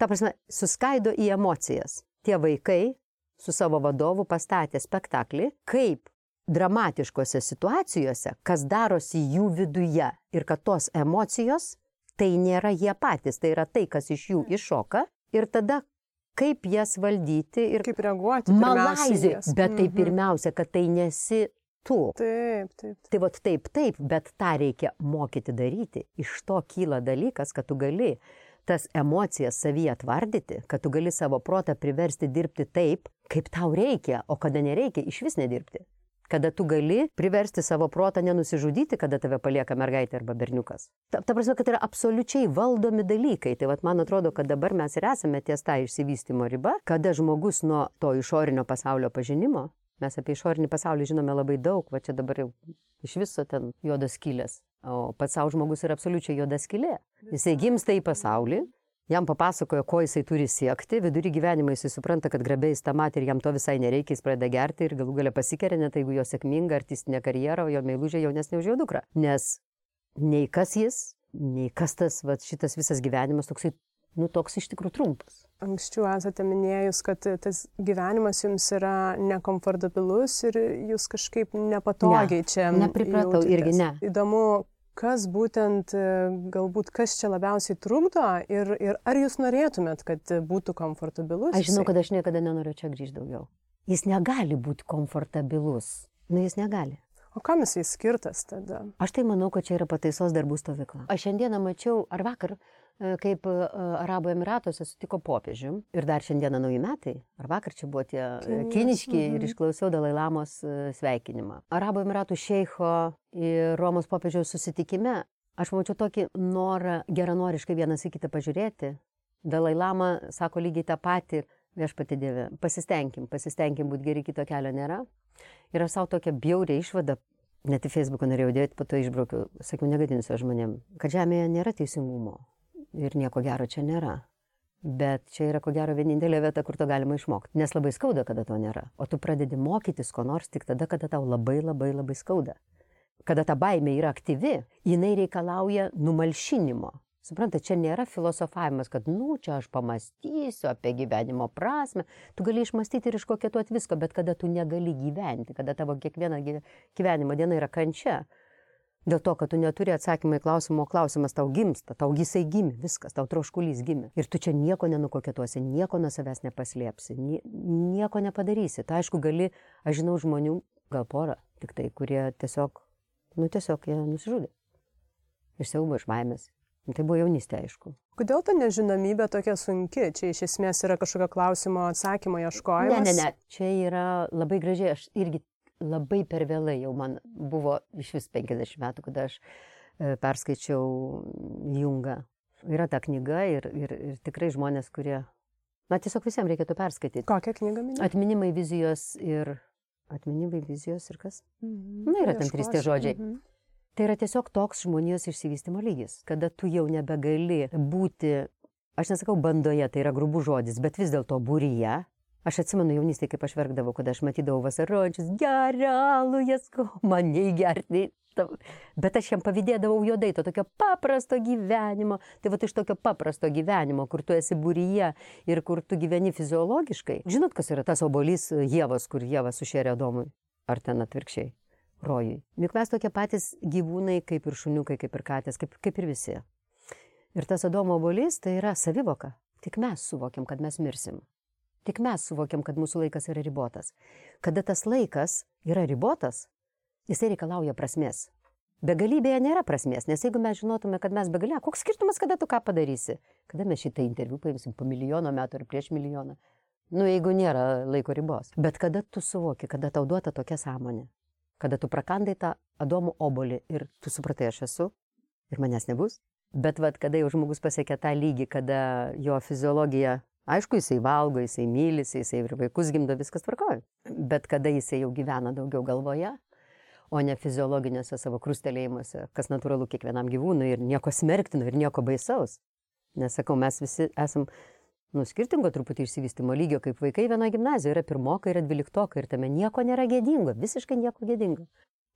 ta prasme, suskaido į emocijas. Tie vaikai su savo vadovu pastatė spektaklį, kaip dramatiškose situacijose, kas darosi jų viduje ir kad tos emocijos tai nėra jie patys, tai yra tai, kas iš jų iššoka ir tada kaip jas valdyti ir
Kaip reaguoti?
Malaizijai. Bet tai pirmiausia, kad tai nesi tu.
Taip, taip.
Tai va taip, taip, bet tą reikia mokyti daryti. Iš to kyla dalykas, kad tu gali tas emocijas savyje atvardyti, kad tu gali savo protą priversti dirbti taip, kaip tau reikia, o kada nereikia, iš vis nedirbti. Kada tu gali priversti savo protą nenusižudyti, kada tave palieka mergaitė arba berniukas. Ta, ta prasme, kad tai yra absoliučiai valdomi dalykai. Tai vat, man atrodo, kad dabar mes ir esame ties tą išsivystimo riba, kada žmogus nuo to išorinio pasaulio pažinimo, mes apie išorinį pasaulį žinome labai daug, va čia dabar jau iš viso ten juodas skylės, o pats savo žmogus yra absoliučiai juoda skylė. Jisai gimsta į pasaulį, jam papasakojo, ko jisai turi siekti, vidury gyvenimo jisai supranta, kad grabiais tą matį ir jam to visai nereikia, jis pradeda gerti ir galų galę pasikeria, net jeigu jo sėkminga artistinė karjera, jo meilužė jaunesnė už jo dukrą. Nes nei kas jis, nei kas tas, va, šitas visas gyvenimas toksai, nu toks iš tikrųjų trumpas.
Anksčiau esate minėjus, kad tas gyvenimas jums yra nekomfortabilus ir jūs kažkaip nepatogiai
Ne,
čia.
nepripratau, irgi ne.
Įdomu, kas būtent, e, galbūt kas čia labiausiai trukdo ir, ir ar jūs norėtumėt, kad būtų komfortabilus?
Aš žinau, kad aš niekada nenoriu čia grįžti daugiau. Jis negali būti komfortabilus. Nu, jis negali.
O kam jisai skirtas tada?
Aš tai manau, kad čia yra pataisos darbų stovykla. Aš šiandieną mačiau, ar vakar, e, kaip e, Arabų Emiratuose sutiko popiežių ir dar šiandieną nauji metai, ar vakar čia buvo tie e, kiniški
mhm.
ir išklausiau Dalai Lamos e, sveikinimą. Arabų Emiratų šeicho ir Romos popiežiaus susitikime aš mačiau tokį norą geranoriškai vienas į kitą pažiūrėti. Dalai Lama sako lygiai tą patį, viešpati Dieve, pasistengim, pasistengim būti geri, kito kelio nėra. Ir aš savo tokią bjaurę išvadą, net į Facebooką norėjau dėti, po to išbraukiau, sakiau, negadinsiu žmonėm, kad žemėje nėra teisingumo ir nieko gero čia nėra. Bet čia yra ko gero vienintelė vieta, kur to galima išmokti. Nes labai skauda, kada to nėra. O tu pradedi mokytis ko nors tik tada, kada tau labai labai labai skauda. Kada ta baimė yra aktyvi, jinai reikalauja numalšinimo. Supranta, čia nėra filosofavimas, kad, nu, čia aš pamastysiu apie gyvenimo prasme. Tu gali išmastyti ir iškokėtuoti visko, bet kada tu negali gyventi, kada tavo kiekviena gyve- gyvenimo diena yra kančia. Dėl to, kad tu neturi atsakymą į klausimą, o klausimas tau gimsta, tau jisai gimė, viskas, tau troškulys gimė. Ir tu čia nieko nenukokėtuosi, nieko nuo savęs nepaslėpsi, nie, nieko nepadarysi. Tai aišku, gali, aš žinau žmonių, gal porą, tik tai, kurie tiesiog, nu tiesiog jie nusižudė. Iš siaubo, iš baimės. Nu, Tai buvo jaunystė, aišku.
Kodėl ta nežinomybė tokia sunki? Čia iš esmės yra kažkokio klausimo atsakymo
Ne,
ieškojimas.
ne, ne, čia yra labai gražiai, aš irgi labai per vėlai jau man buvo iš vis 50 metų, kada aš e, perskaičiau Jungą. Yra ta knyga ir, ir, ir tikrai žmonės, kurie, na tiesiog visiems reikėtų perskaityti.
Kokią knygą minėjote?
Atminimai vizijos ir... Atminimai vizijos ir kas?
Mhm.
Na, yra ten trys tie žodžiai.
Mhm.
Tai yra tiesiog toks žmonijos išsivystimo lygis, kada tu jau nebegali būti, aš nesakau bandoje, tai yra grubų žodis, bet vis dėlto būryje. Aš atsimenu jaunystėje, kaip aš verkdavau, kada aš matydavau vasarojančius, geralų, jas ko, man nei gerti. Bet aš jam pavydėdavau juodai, to tokio paprasto gyvenimo. Tai va iš tokio paprasto gyvenimo, kur tu esi būryje ir kur tu gyveni fiziologiškai. Žinot, kas yra tas obolys Jėvos, kur Jėva sušėrė Domui? Ar ten atvirkščiai? rojui. Juk mes tokie patys gyvūnai, kaip ir šuniukai, kaip ir katės, kaip, kaip ir visi. Ir tas Adomo obolys tai yra savivoka. Tik mes suvokiam, kad mes mirsim. Tik mes suvokiam, kad mūsų laikas yra ribotas. Kada tas laikas yra ribotas, jisai reikalauja prasmės. Begalybėje nėra prasmės, nes jeigu mes žinotume, kad mes begalė, koks skirtumas, kada tu ką padarysi? Kada mes šitą interviu paimsim po milijono metų ar prieš milijoną? Nu, jeigu nėra laiko ribos. Bet kada tu suvoki, kada tau duota tokia sąmonė, kada tu prakandai tą Adomo obolį ir tu supratai, aš esu ir manęs nebus. Bet vad, kada jau žmogus pasiekia tą lygį, kada jo fiziologija, aišku, jisai valgo, jisai mylisi, jisai ir vaikus gimdo, viskas tvarkoja. Bet kada jisai jau gyvena daugiau galvoje, o ne fiziologiniuose savo krustelėjimuose, kas natūralu kiekvienam gyvūnui ir nieko smerktino ir nieko baisaus. Nesakau, mes visi esam nu, skirtingo truputį išsivystimo lygio, kaip vaikai vienoje gimnazijoje yra pirmokai, yra dvyliktokai ir tame nieko nėra gėdingo, visiškai nieko gėdingo.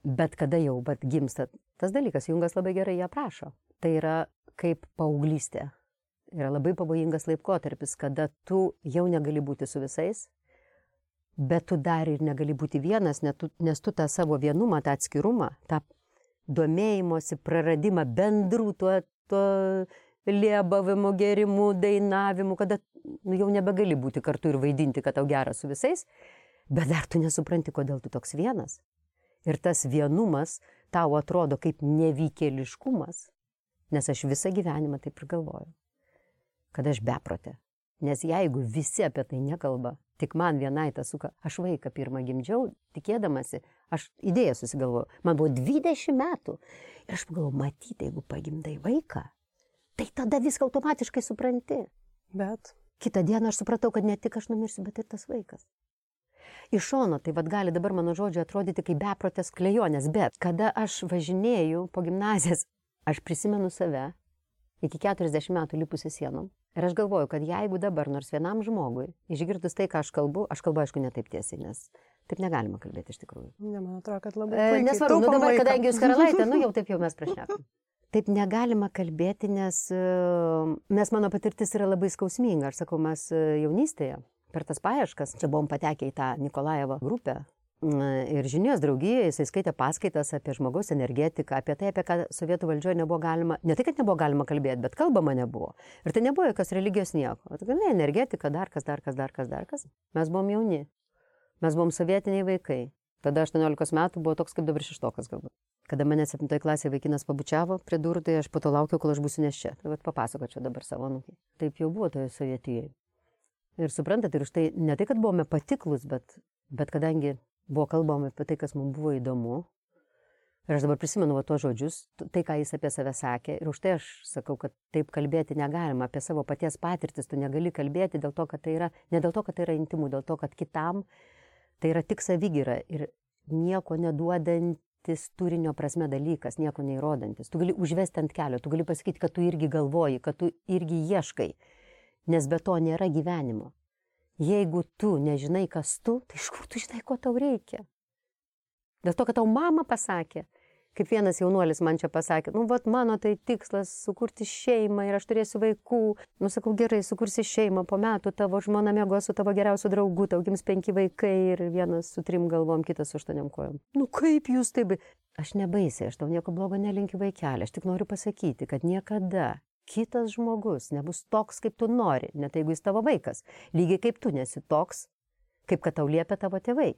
Bet kada jau bet gimsta, tas dalykas, Jungas labai gerai ją prašo. Tai yra kaip paauglystė. Yra labai pavojingas laikotarpis, kada tu jau negali būti su visais, bet tu dar ir negali būti vienas, nes tu, tą savo vienumą, tą atskirumą, tą domėjimosi praradimą bendrų tuo, tuo liebavimu, gerimu, dainavimu, kada nu, jau nebegali būti kartu ir vaidinti, kad tau gera su visais, bet dar tu nesupranti, kodėl tu toks vienas. Ir tas vienumas tau atrodo kaip nevykėliškumas, nes aš visą gyvenimą taip ir galvoju, kad aš beprotė. Nes jeigu visi apie tai nekalba, tik man vienai tas suka, aš vaiką pirmą gimdžiau, tikėdamasi, aš idėją susigalvoju, man buvo 20 metų. Ir aš pagalvoju, matyti, jeigu pagimdai vaiką, tai tada viską automatiškai supranti.
Bet.
Kitą dieną aš supratau, kad ne tik aš numirsiu, bet ir tas vaikas. Iš šono, tai vad gali dabar mano žodžiai atrodyti kaip beprotės klejonės, bet kada aš važinėjau po gimnazijas, aš prisimenu save iki 40 metų lipusi sienom. Ir aš galvoju, kad jeigu dabar nors vienam žmogui išgirdus tai, ką aš kalbu, aš kalbu aišku ne taip tiesiai, nes taip negalima kalbėti iš tikrųjų.
Ne, man atrodo, kad labai.
E, nesvarbu, nu dabar, laiką. kadangi jūs karalaitė, nu jau taip jau mes prašnekam. Taip negalima kalbėti, nes mes mano patirtis yra labai skausminga. Aš sakau, mes uh, jaunystėje per tas paieškas, čia buvom patekę į tą Nikolaevo grupę, Ir žinios draugijai jisai skaitė paskaitas apie žmogaus energetiką, apie tai, apie ką sovietų valdžioje nebuvo galima, ne tai, kad nebuvo galima kalbėti, bet kalbama nebuvo. Ir tai nebuvo jokios religijos nieko. O tai ne, energetika, dar kas, dar kas, dar kas, dar kas. Mes buvom jauni. Mes buvom sovietiniai vaikai. Tada 18 metų buvo toks kaip dabar šeštokas galbūt. Kada mane 7 klasėje vaikinas pabučiavo prie durų, tai aš po to laukiau, kol aš būsiu nes čia. Tai papasakočiau dabar savo nukiai. Taip jau buvo toje sovietijoje. Ir suprantate, ir už tai ne tai, kad buvome patiklus, bet, bet kadangi buvo kalbama apie tai, kas mums buvo įdomu. Ir aš dabar prisimenu va tuos žodžius, tai, ką jis apie save sakė. Ir už tai aš sakau, kad taip kalbėti negalima. Apie savo paties patirtis tu negali kalbėti dėl to, kad tai yra, ne dėl to, kad tai yra intimų, dėl to, kad kitam tai yra tik savygyra ir nieko neduodantis turinio prasme dalykas, nieko neįrodantis. Tu gali užvesti ant kelio, tu gali pasakyti, kad tu irgi galvoji, kad tu irgi ieškai, nes be to nėra gyvenimo. Jeigu tu nežinai, kas tu, tai iš kur tu žinai, ko tau reikia? Dėl to, kad tau mama pasakė, kaip vienas jaunuolis man čia pasakė, nu, vat mano tai tikslas sukurti šeimą ir aš turėsiu vaikų. Nu, sakau, gerai, sukursi šeimą, po metų tavo žmona mėgo su tavo geriausiu draugu, tau gims penki vaikai ir vienas su trim galvom, kitas su aštuoniam kojom. Nu, kaip jūs taip? Aš nebaisiai, aš tau nieko blogo nelinkiu vaikelį, aš tik noriu pasakyti, kad niekada kitas žmogus nebus toks, kaip tu nori, net jeigu jis tavo vaikas. Lygiai kaip tu nesi toks, kaip kad tau liepia tavo tėvai.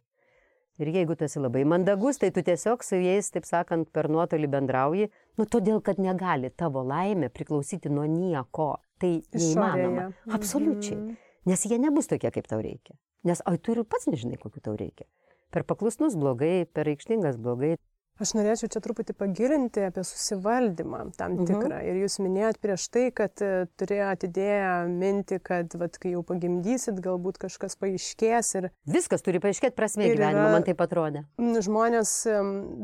Ir jeigu tu esi labai mandagus, tai tu tiesiog su jais, taip sakant, per nuotolį bendrauji, nu todėl, kad negali tavo laimė priklausyti nuo nieko. Tai neįmanoma. Mhm. Absoliučiai. Nes jie nebus tokie, kaip tau reikia. Nes, o tu ir pats nežinai, kokiu tau reikia. Per paklusnus blogai, per reikštingas blogai.
Aš norėčiau čia truputį pagilinti apie susivaldymą tam mhm. tikrą. Mhm. Ir jūs minėjot prieš tai, kad e, turėjo atidėję minti, kad vat, kai jau pagimdysit, galbūt kažkas paaiškės. Ir,
Viskas turi paaiškėti prasme gyvenimo, man tai atrodė.
Žmonės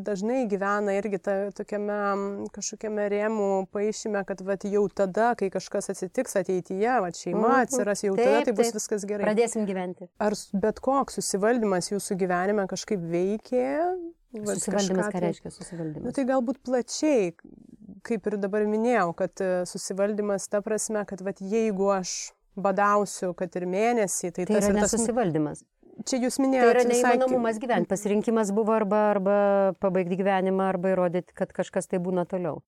dažnai gyvena irgi ta, tokiame kažkokiame rėmų paaišyme, kad vat, jau tada, kai kažkas atsitiks ateityje, vat, šeima mhm. atsiras, jau taip, tada tai bus taip. viskas gerai.
Pradėsim gyventi.
Ar bet koks susivaldymas jūsų gyvenime kažkaip veikė?
Vat, susivaldymas, ką tai, reiškia susivaldymas?
Nu, tai galbūt plačiai, kaip ir dabar minėjau, kad e, susivaldymas ta prasme, kad vat, jeigu aš badausiu, kad ir mėnesį, tai,
tai
tas
yra nesusivaldymas.
Čia jūs minėjote.
Tai yra neįmanomumas gyventi. Pasirinkimas buvo arba, arba pabaigti gyvenimą, arba įrodyti, kad kažkas tai būna toliau.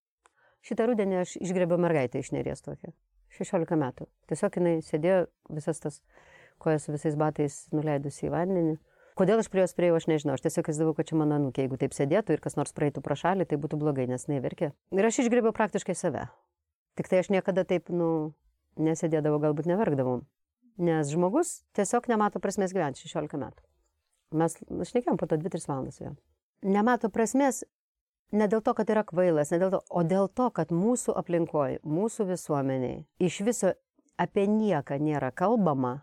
Šitą rudenį aš išgrėbiau mergaitę iš neries tokią. 16 metų. Tiesiog jinai sėdėjo visas tas kojas visais batais nuleidusi į vandenį. Kodėl aš prie jos prieėjau, aš nežinau. Aš tiesiog įsivaizdavau, kad čia mano nukė. Jeigu taip sėdėtų ir kas nors praeitų pro šalį, tai būtų blogai, nes neverkė. Ir aš išgrėbiau praktiškai save. Tik tai aš niekada taip, nu, nesėdėdavau, galbūt neverkdavau. Nes žmogus tiesiog nemato prasmės gyventi 16 metų. Mes šnekėjom po to 2-3 valandas jo. Nemato prasmės ne dėl to, kad yra kvailas, ne dėl to, o dėl to, kad mūsų aplinkoje, mūsų visuomeniai iš viso apie nieką nėra kalbama,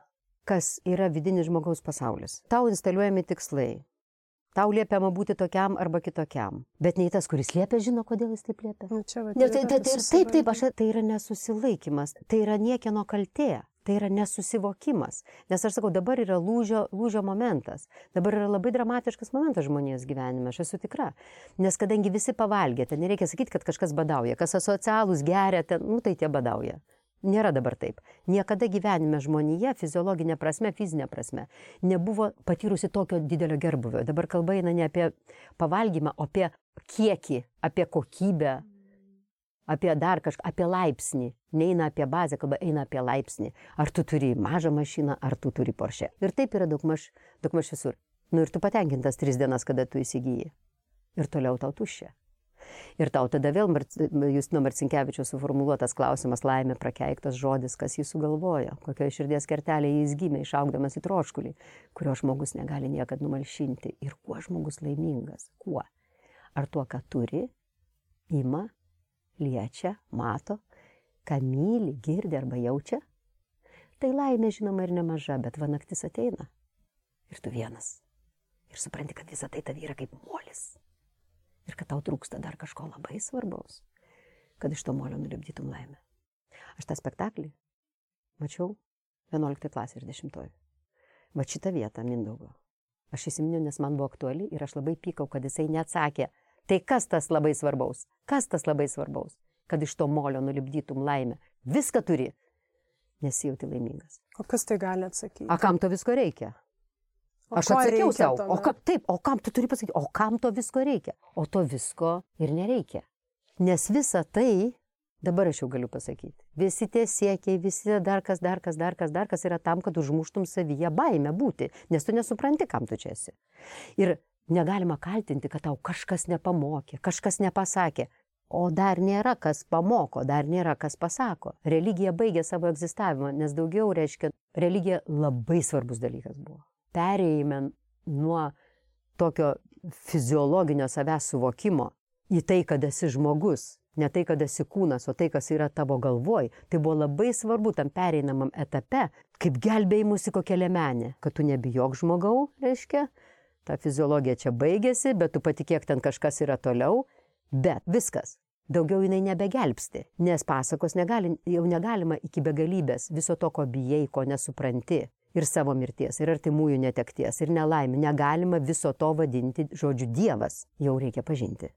kas yra vidinis žmogaus pasaulis. Tau instaliuojami tikslai. Tau liepiama būti tokiam arba kitokiam. Bet nei tas, kuris liepia, žino, kodėl jis taip liepia.
Nu, čia, va,
Ne, tai, tai, tai, taip, taip, aš, tai yra nesusilaikimas, tai yra niekieno kaltė, tai yra nesusivokimas. Nes aš sakau, dabar yra lūžio, lūžio momentas. Dabar yra labai dramatiškas momentas žmonijos gyvenime, aš esu tikra. Nes kadangi visi pavalgė, ten nereikia sakyti, kad kažkas badauja, kas asocialus geria, ten, nu tai tie badauja. Nėra dabar taip. Niekada gyvenime žmonėje, fiziologinė prasme, fizinė prasme, nebuvo patyrusi tokio didelio gerbuvio. Dabar kalba eina ne apie pavalgymą, o apie kiekį, apie kokybę, apie dar kažką, apie laipsnį. Neina apie bazę, kalba eina apie laipsnį. Ar tu turi mažą mašiną, ar tu turi Porsche. Ir taip yra daugmaž, daugmaž visur. Nu ir tu patenkintas tris dienas, kada tu įsigyji. Ir toliau tau tuščia. Ir tau tada vėl Justino Marcinkievičiaus suformuoluotas klausimas laimė prakeiktas žodis, kas jį sugalvojo, kokioje širdies kertelėje jis gimė, išaugdamas į troškulį, kurio žmogus negali niekada numalšinti. Ir kuo žmogus laimingas? Kuo? Ar tuo, ką turi, ima, liečia, mato, ką myli, girdi arba jaučia? Tai laimė žinoma ir nemaža, bet va naktis ateina. Ir tu vienas. Ir supranti, kad visa tai tavi yra kaip molis ir kad tau trūksta dar kažko labai svarbaus, kad iš to molio nulipdytum laimę. Aš tą spektaklį mačiau 11 klasė ir 10. Va šitą vietą Mindaugo. Aš įsiminiau, nes man buvo aktuali ir aš labai pykau, kad jisai neatsakė, tai kas tas labai svarbaus, kas tas labai svarbaus, kad iš to molio nulipdytum laimę. Viską turi, nesijauti laimingas.
O kas tai gali atsakyti?
A kam to visko reikia? Aš atsakiau savo, o kam, taip, o kam tu turi pasakyti, o kam to visko reikia? O to visko ir nereikia. Nes visa tai, dabar aš jau galiu pasakyti, visi tie siekiai, visi dar kas, dar kas, dar kas, dar kas yra tam, kad užmuštum savyje baimę būti, nes tu nesupranti, kam tu čia esi. Ir negalima kaltinti, kad tau kažkas nepamokė, kažkas nepasakė. O dar nėra kas pamoko, dar nėra kas pasako. Religija baigė savo egzistavimą, nes daugiau reiškia, religija labai svarbus dalykas buvo. Perėjime nuo tokio fiziologinio savęs suvokimo į tai, kad esi žmogus, ne tai, kad esi kūnas, o tai, kas yra tavo galvoj, tai buvo labai svarbu tam pereinamam etape, kaip gelbėjimusi kokia lemenė, kad tu nebijok žmogau, reiškia, ta fiziologija čia baigėsi, bet tu patikėk ten kažkas yra toliau, bet viskas. Daugiau jinai nebegelbsti, nes pasakos negali, jau negalima iki begalybės viso to, ko bijai, ko nesupranti. Ir savo mirties, ir artimųjų netekties, ir nelaimė. Negalima viso to vadinti žodžiu Dievas. Jau reikia pažinti.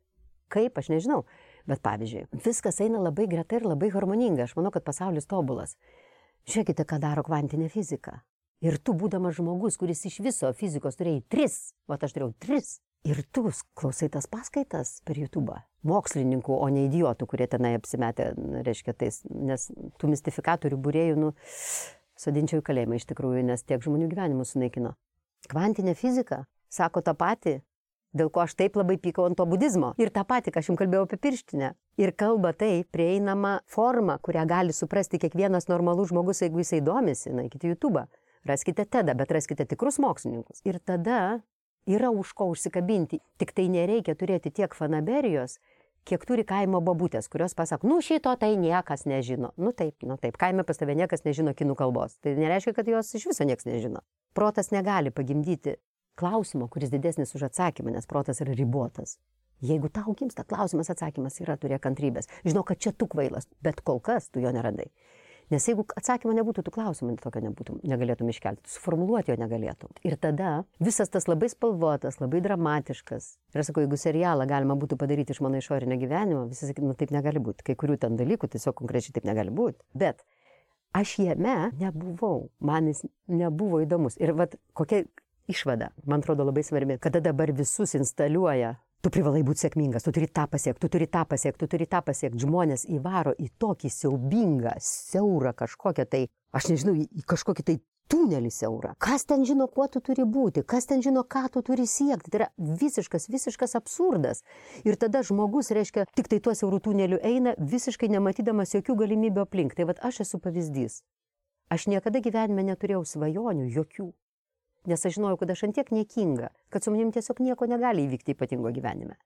Kaip, aš nežinau. Bet pavyzdžiui, viskas eina labai greta ir labai harmoninga. Aš manau, kad pasaulis tobulas. Žiūrėkite, ką daro kvantinė fizika. Ir tu, būdamas žmogus, kuris iš viso fizikos turėjai tris, o aš turėjau tris. Ir tu klausai tas paskaitas per YouTube. Mokslininkų, o ne idiotų, kurie tenai apsimetė, reiškia, tais, nes tų mistifikatorių būrėjų, nu, sodinčiau į kalėjimą iš tikrųjų, nes tiek žmonių gyvenimus sunaikino. Kvantinė fizika sako tą patį, dėl ko aš taip labai pykau ant to budizmo. Ir tą patį, ką aš jums kalbėjau apie pirštinę. Ir kalba tai prieinama forma, kurią gali suprasti kiekvienas normalus žmogus, jeigu jisai domisi, na, kiti YouTube. Raskite teda, bet raskite tikrus mokslininkus. Ir tada yra už ko užsikabinti. Tik tai nereikia turėti tiek fanaberijos, kiek turi kaimo babutės, kurios pasako, nu šito tai niekas nežino. Nu taip, nu taip, kaime pas tave niekas nežino kinų kalbos. Tai nereiškia, kad jos iš viso niekas nežino. Protas negali pagimdyti klausimo, kuris didesnis už atsakymą, nes protas yra ribotas. Jeigu tau gimsta klausimas, atsakymas yra, turėk kantrybės. Žinau, kad čia tu kvailas, bet kol kas tu jo neradai. Nes jeigu atsakymo nebūtų, tu klausimą tokio nebūtum, negalėtum iškelti, suformuluoti jo negalėtum. Ir tada visas tas labai spalvotas, labai dramatiškas. Ir aš sakau, jeigu serialą galima būtų padaryti iš mano išorinio gyvenimo, visi sakytų, nu taip negali būti. Kai kurių ten dalykų tiesiog konkrečiai taip negali būti. Bet aš jame nebuvau, man jis nebuvo įdomus. Ir vat kokia išvada, man atrodo labai svarbi, kada dabar visus instaliuoja Tu privalai būti sėkmingas, tu turi tą pasiekti, tu turi tą pasiekti, tu turi tą pasiekti. Žmonės įvaro į tokį siaubingą, siaurą kažkokią tai, aš nežinau, į kažkokį tai tunelį siaurą. Kas ten žino, kuo tu turi būti, kas ten žino, ką tu turi siekti. Tai yra visiškas, visiškas absurdas. Ir tada žmogus, reiškia, tik tai tuo siaurų tuneliu eina, visiškai nematydamas jokių galimybių aplink. Tai vad aš esu pavyzdys. Aš niekada gyvenime neturėjau svajonių, jokių nes aš žinojau, kad aš antiek niekinga, kad su manim tiesiog nieko negali įvykti ypatingo gyvenime.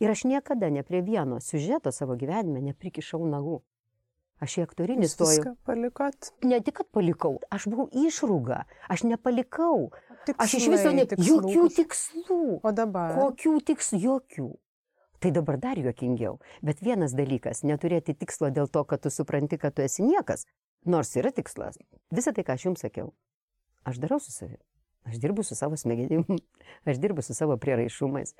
Ir aš niekada ne prie vieno siužeto savo gyvenime neprikišau nagų. Aš į aktorinį stojau.
viską palikot.
Ne tik, kad palikau, aš buvau išrūga, aš nepalikau. Aš iš
Tikslai,
viso ne...
tikslų
Jokių tikslų.
O dabar?
Kokių tikslų? Jokių. Tai dabar dar juokingiau. Bet vienas dalykas - neturėti tikslo dėl to, kad tu supranti, kad tu esi niekas. Nors yra tikslas. Visą tai, ką aš jums sakiau, aš darau su savimi. Aš dirbu su savo smegenim, aš dirbu su savo prieraišumais.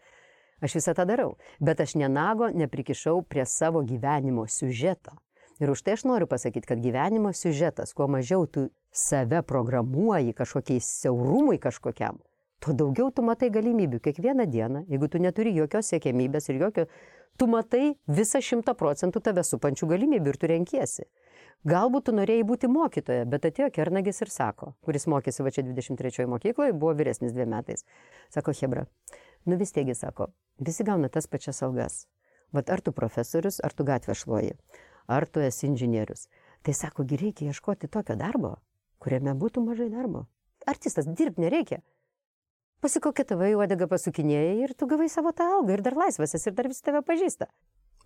Aš visą tą darau. Bet aš nenago neprikišau prie savo gyvenimo siužeto. Ir už tai aš noriu pasakyti, kad gyvenimo siužetas, kuo mažiau tu save programuoji kažkokiais siaurumui kažkokiam, tuo daugiau tu matai galimybių kiekvieną dieną, jeigu tu neturi jokios siekėmybės ir jokio, tu matai visą šimtą procentų tave supančių galimybių ir tu renkiesi. Galbūt tu norėjai būti mokytoja, bet atėjo Kernagis ir sako, kuris mokėsi va čia 23 mokykloje, buvo vyresnis dviem metais. Sako, Hebra, nu vis tiegi sako, visi gauna tas pačias algas. Vat ar tu profesorius, ar tu gatvė šluoji, ar tu esi inžinierius. Tai sako, reikia ieškoti tokio darbo, kuriame būtų mažai darbo. Artistas dirbti nereikia. Pasikokia tavai uodega pasukinėjai ir tu gavai savo tą algą ir dar laisvas esi ir dar visi tave pažįsta.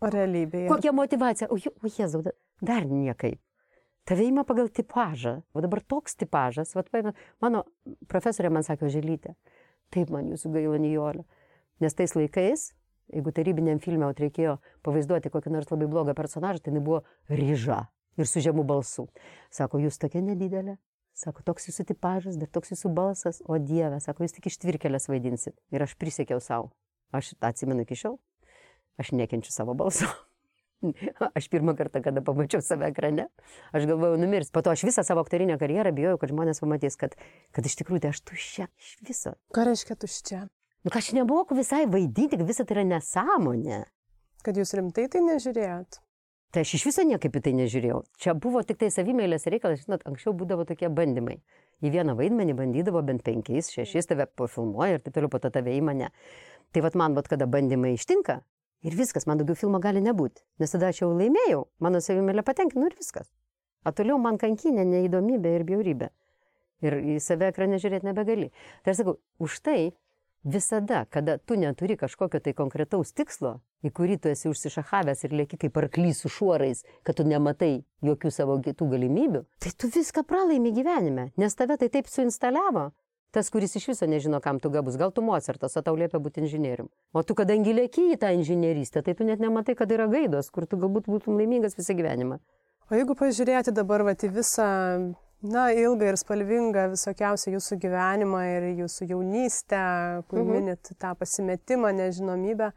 O realybėje?
Kokia motivacija? O, o Jėzau, da- dar niekaip. Tave ima pagal tipažą. O dabar toks tipažas, vat, paima, mano profesorė man sakė, želytė, taip man jūsų gaila nijolė. Nes tais laikais, jeigu tarybiniam filmė reikėjo pavaizduoti kokį nors labai blogą personažą, tai buvo ryža ir su žemu balsu. Sako, jūs tokia nedidelė. Sako, toks jūsų tipažas, dar toks jūsų balsas, o Dieve, sako, jūs tik ištvirkelės vaidinsit. Ir aš prisiekiau savo. Aš tą atsimenu iki šiol. Aš nekenčiu savo balso. Aš pirmą kartą, kada pamačiau save ekrane, aš galvojau numirs. Po to aš visą savo aktorinę karjerą bijojau, kad žmonės pamatys, kad, kad iš tikrųjų tai aš tuščia iš viso.
Ką reiškia tuščia?
Nu, aš nemoku visai vaidinti, kad visa tai yra nesąmonė.
Kad jūs rimtai tai nežiūrėjot?
Tai aš iš viso niekaip į tai nežiūrėjau. Čia buvo tik tai savimėlės reikalas, žinot, anksčiau būdavo tokie bandymai. Į vieną vaidmenį bandydavo bent penkiais, šešiais, tave pofilmuoja ir taip toliau po to tave į mane. Tai vad man, vad kada bandymai ištinka ir viskas, man daugiau filmo gali nebūti. Nes tada aš jau laimėjau, mano savimėlė patenkino ir viskas. O toliau man kankinė neįdomybė ir bjaurybė. Ir į save ekrane žiūrėti nebegali. Tai aš sakau, už tai visada, kada tu neturi kažkokio tai konkretaus tikslo, į kurį tu esi užsišahavęs ir lieki kaip arklys su šuorais, kad tu nematai jokių savo kitų galimybių, tai tu viską pralaimi gyvenime, nes tave tai taip suinstaliavo. Tas, kuris iš viso nežino, kam tu gabus, gal tu Mozartas, o tau liepia būti inžinierium. O tu, kadangi lieki į tą inžinierystę, tai tu net nematai, kad yra gaidos, kur tu galbūt būtum laimingas visą gyvenimą.
O jeigu pažiūrėti dabar vat, į visą, na, ilgą ir spalvingą visokiausią jūsų gyvenimą ir jūsų jaunystę, kur
mhm.
minit tą pasimetimą, nežinomybę,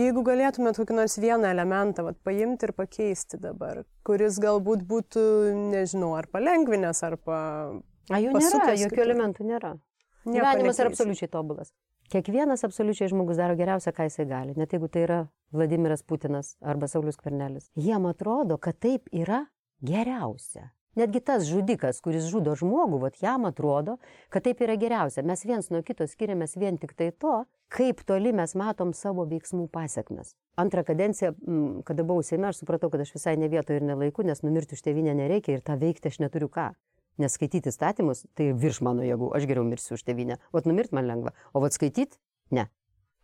jeigu galėtumėt kokį nors vieną elementą vat, paimti ir pakeisti dabar, kuris galbūt būtų, nežinau, ar palengvinęs, ar pa...
A jų nėra, jokių
kitur.
elementų nėra. Gyvenimas yra absoliučiai tobulas. Kiekvienas absoliučiai žmogus daro geriausia, ką jisai gali, net jeigu tai yra Vladimiras Putinas arba Saulis Kvernelis. Jiem atrodo, kad taip yra geriausia. Netgi tas žudikas, kuris žudo žmogų, vat jam atrodo, kad taip yra geriausia. Mes viens nuo kito skiriamės vien tik tai to, kaip toli mes matom savo veiksmų pasiekmes. Antrą kadenciją, kada buvau Seime, aš supratau, kad aš visai ne vietoje ir nelaiku, nes numirti už tėvynę nereikia ir tą veikti aš neturiu ką. Nes skaityti statymus tai virš mano jėgų, aš geriau mirsiu už tėvynę. O numirt man lengva, o vat skaityti ne.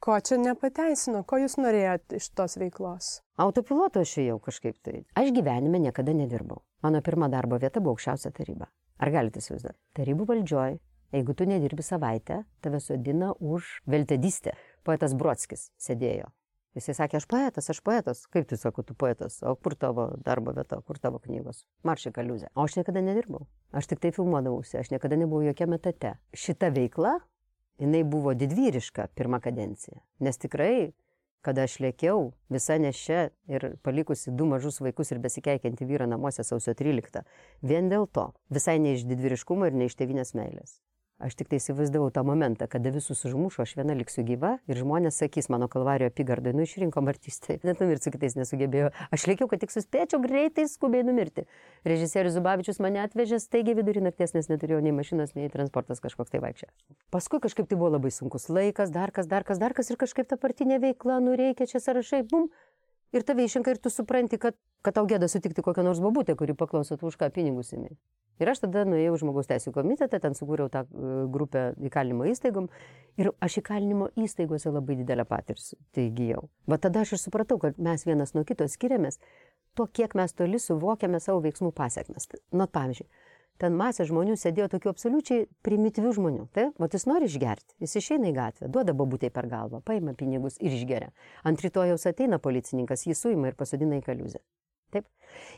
Ko čia nepateisino, ko jūs norėjot iš tos veiklos?
Autopiloto aš jau kažkaip tai. Aš gyvenime niekada nedirbau. Mano pirma darbo vieta buvo aukščiausia taryba. Ar galite įsivaizduoti? Tarybų valdžioj, jeigu tu nedirbi savaitę, tave sodina už veltedystę. Poetas Brodskis sėdėjo. Jisai sakė, aš poetas, aš poetas. Kaip tu sako, tu poetas? O kur tavo darbo vieta, kur tavo knygos? Maršė kaliuzė. O aš niekada nedirbau. Aš tik tai filmuodavausi, aš niekada nebuvau jokiame tate. Šita veikla, jinai buvo didvyriška pirmą kadenciją. Nes tikrai kada aš lėkiau visa nešia ir palikusi du mažus vaikus ir besikeikianti vyrą namuose sausio 13. Vien dėl to, visai ne iš didvyriškumo ir ne iš tevinės meilės. Aš tik tai įsivaizdavau tą momentą, kada visus užmušo, aš viena liksiu gyva ir žmonės sakys mano kalvario apygardai, nu išrinko artistai, net numirti su kitais nesugebėjau. Aš lėkiau, kad tik suspėčiau greitai skubiai numirti. Režisierius Zubavičius mane atvežė staigiai vidurį nakties, nes neturėjau nei mašinos, nei transportas kažkoks tai vaikščia. Paskui kažkaip tai buvo labai sunkus laikas, dar kas, dar kas, dar kas ir kažkaip ta partinė veikla, nu reikia čia sąrašai, bum. Ir tave išrinka ir tu supranti, kad, kad tau gėda sutikti kokią nors babutę, kuri paklauso, tu už ką pinigus įmi. Ir aš tada nuėjau žmogaus teisų komitetą, ten sukūriau tą e, grupę įkalinimo įstaigom ir aš įkalinimo įstaigose labai didelę patirtį tai įgyjau. Va tada aš ir supratau, kad mes vienas nuo kito skiriamės, tuo kiek mes toli suvokiame savo veiksmų pasiekmes. Nu, pavyzdžiui, ten masė žmonių sėdėjo tokių absoliučiai primityvių žmonių. Tai, o jis nori išgerti, jis išeina į gatvę, duoda babutė per galvą, paima pinigus ir išgeria. Ant rytojaus ateina policininkas, jį suima ir pasodina į kaliuzę. Taip.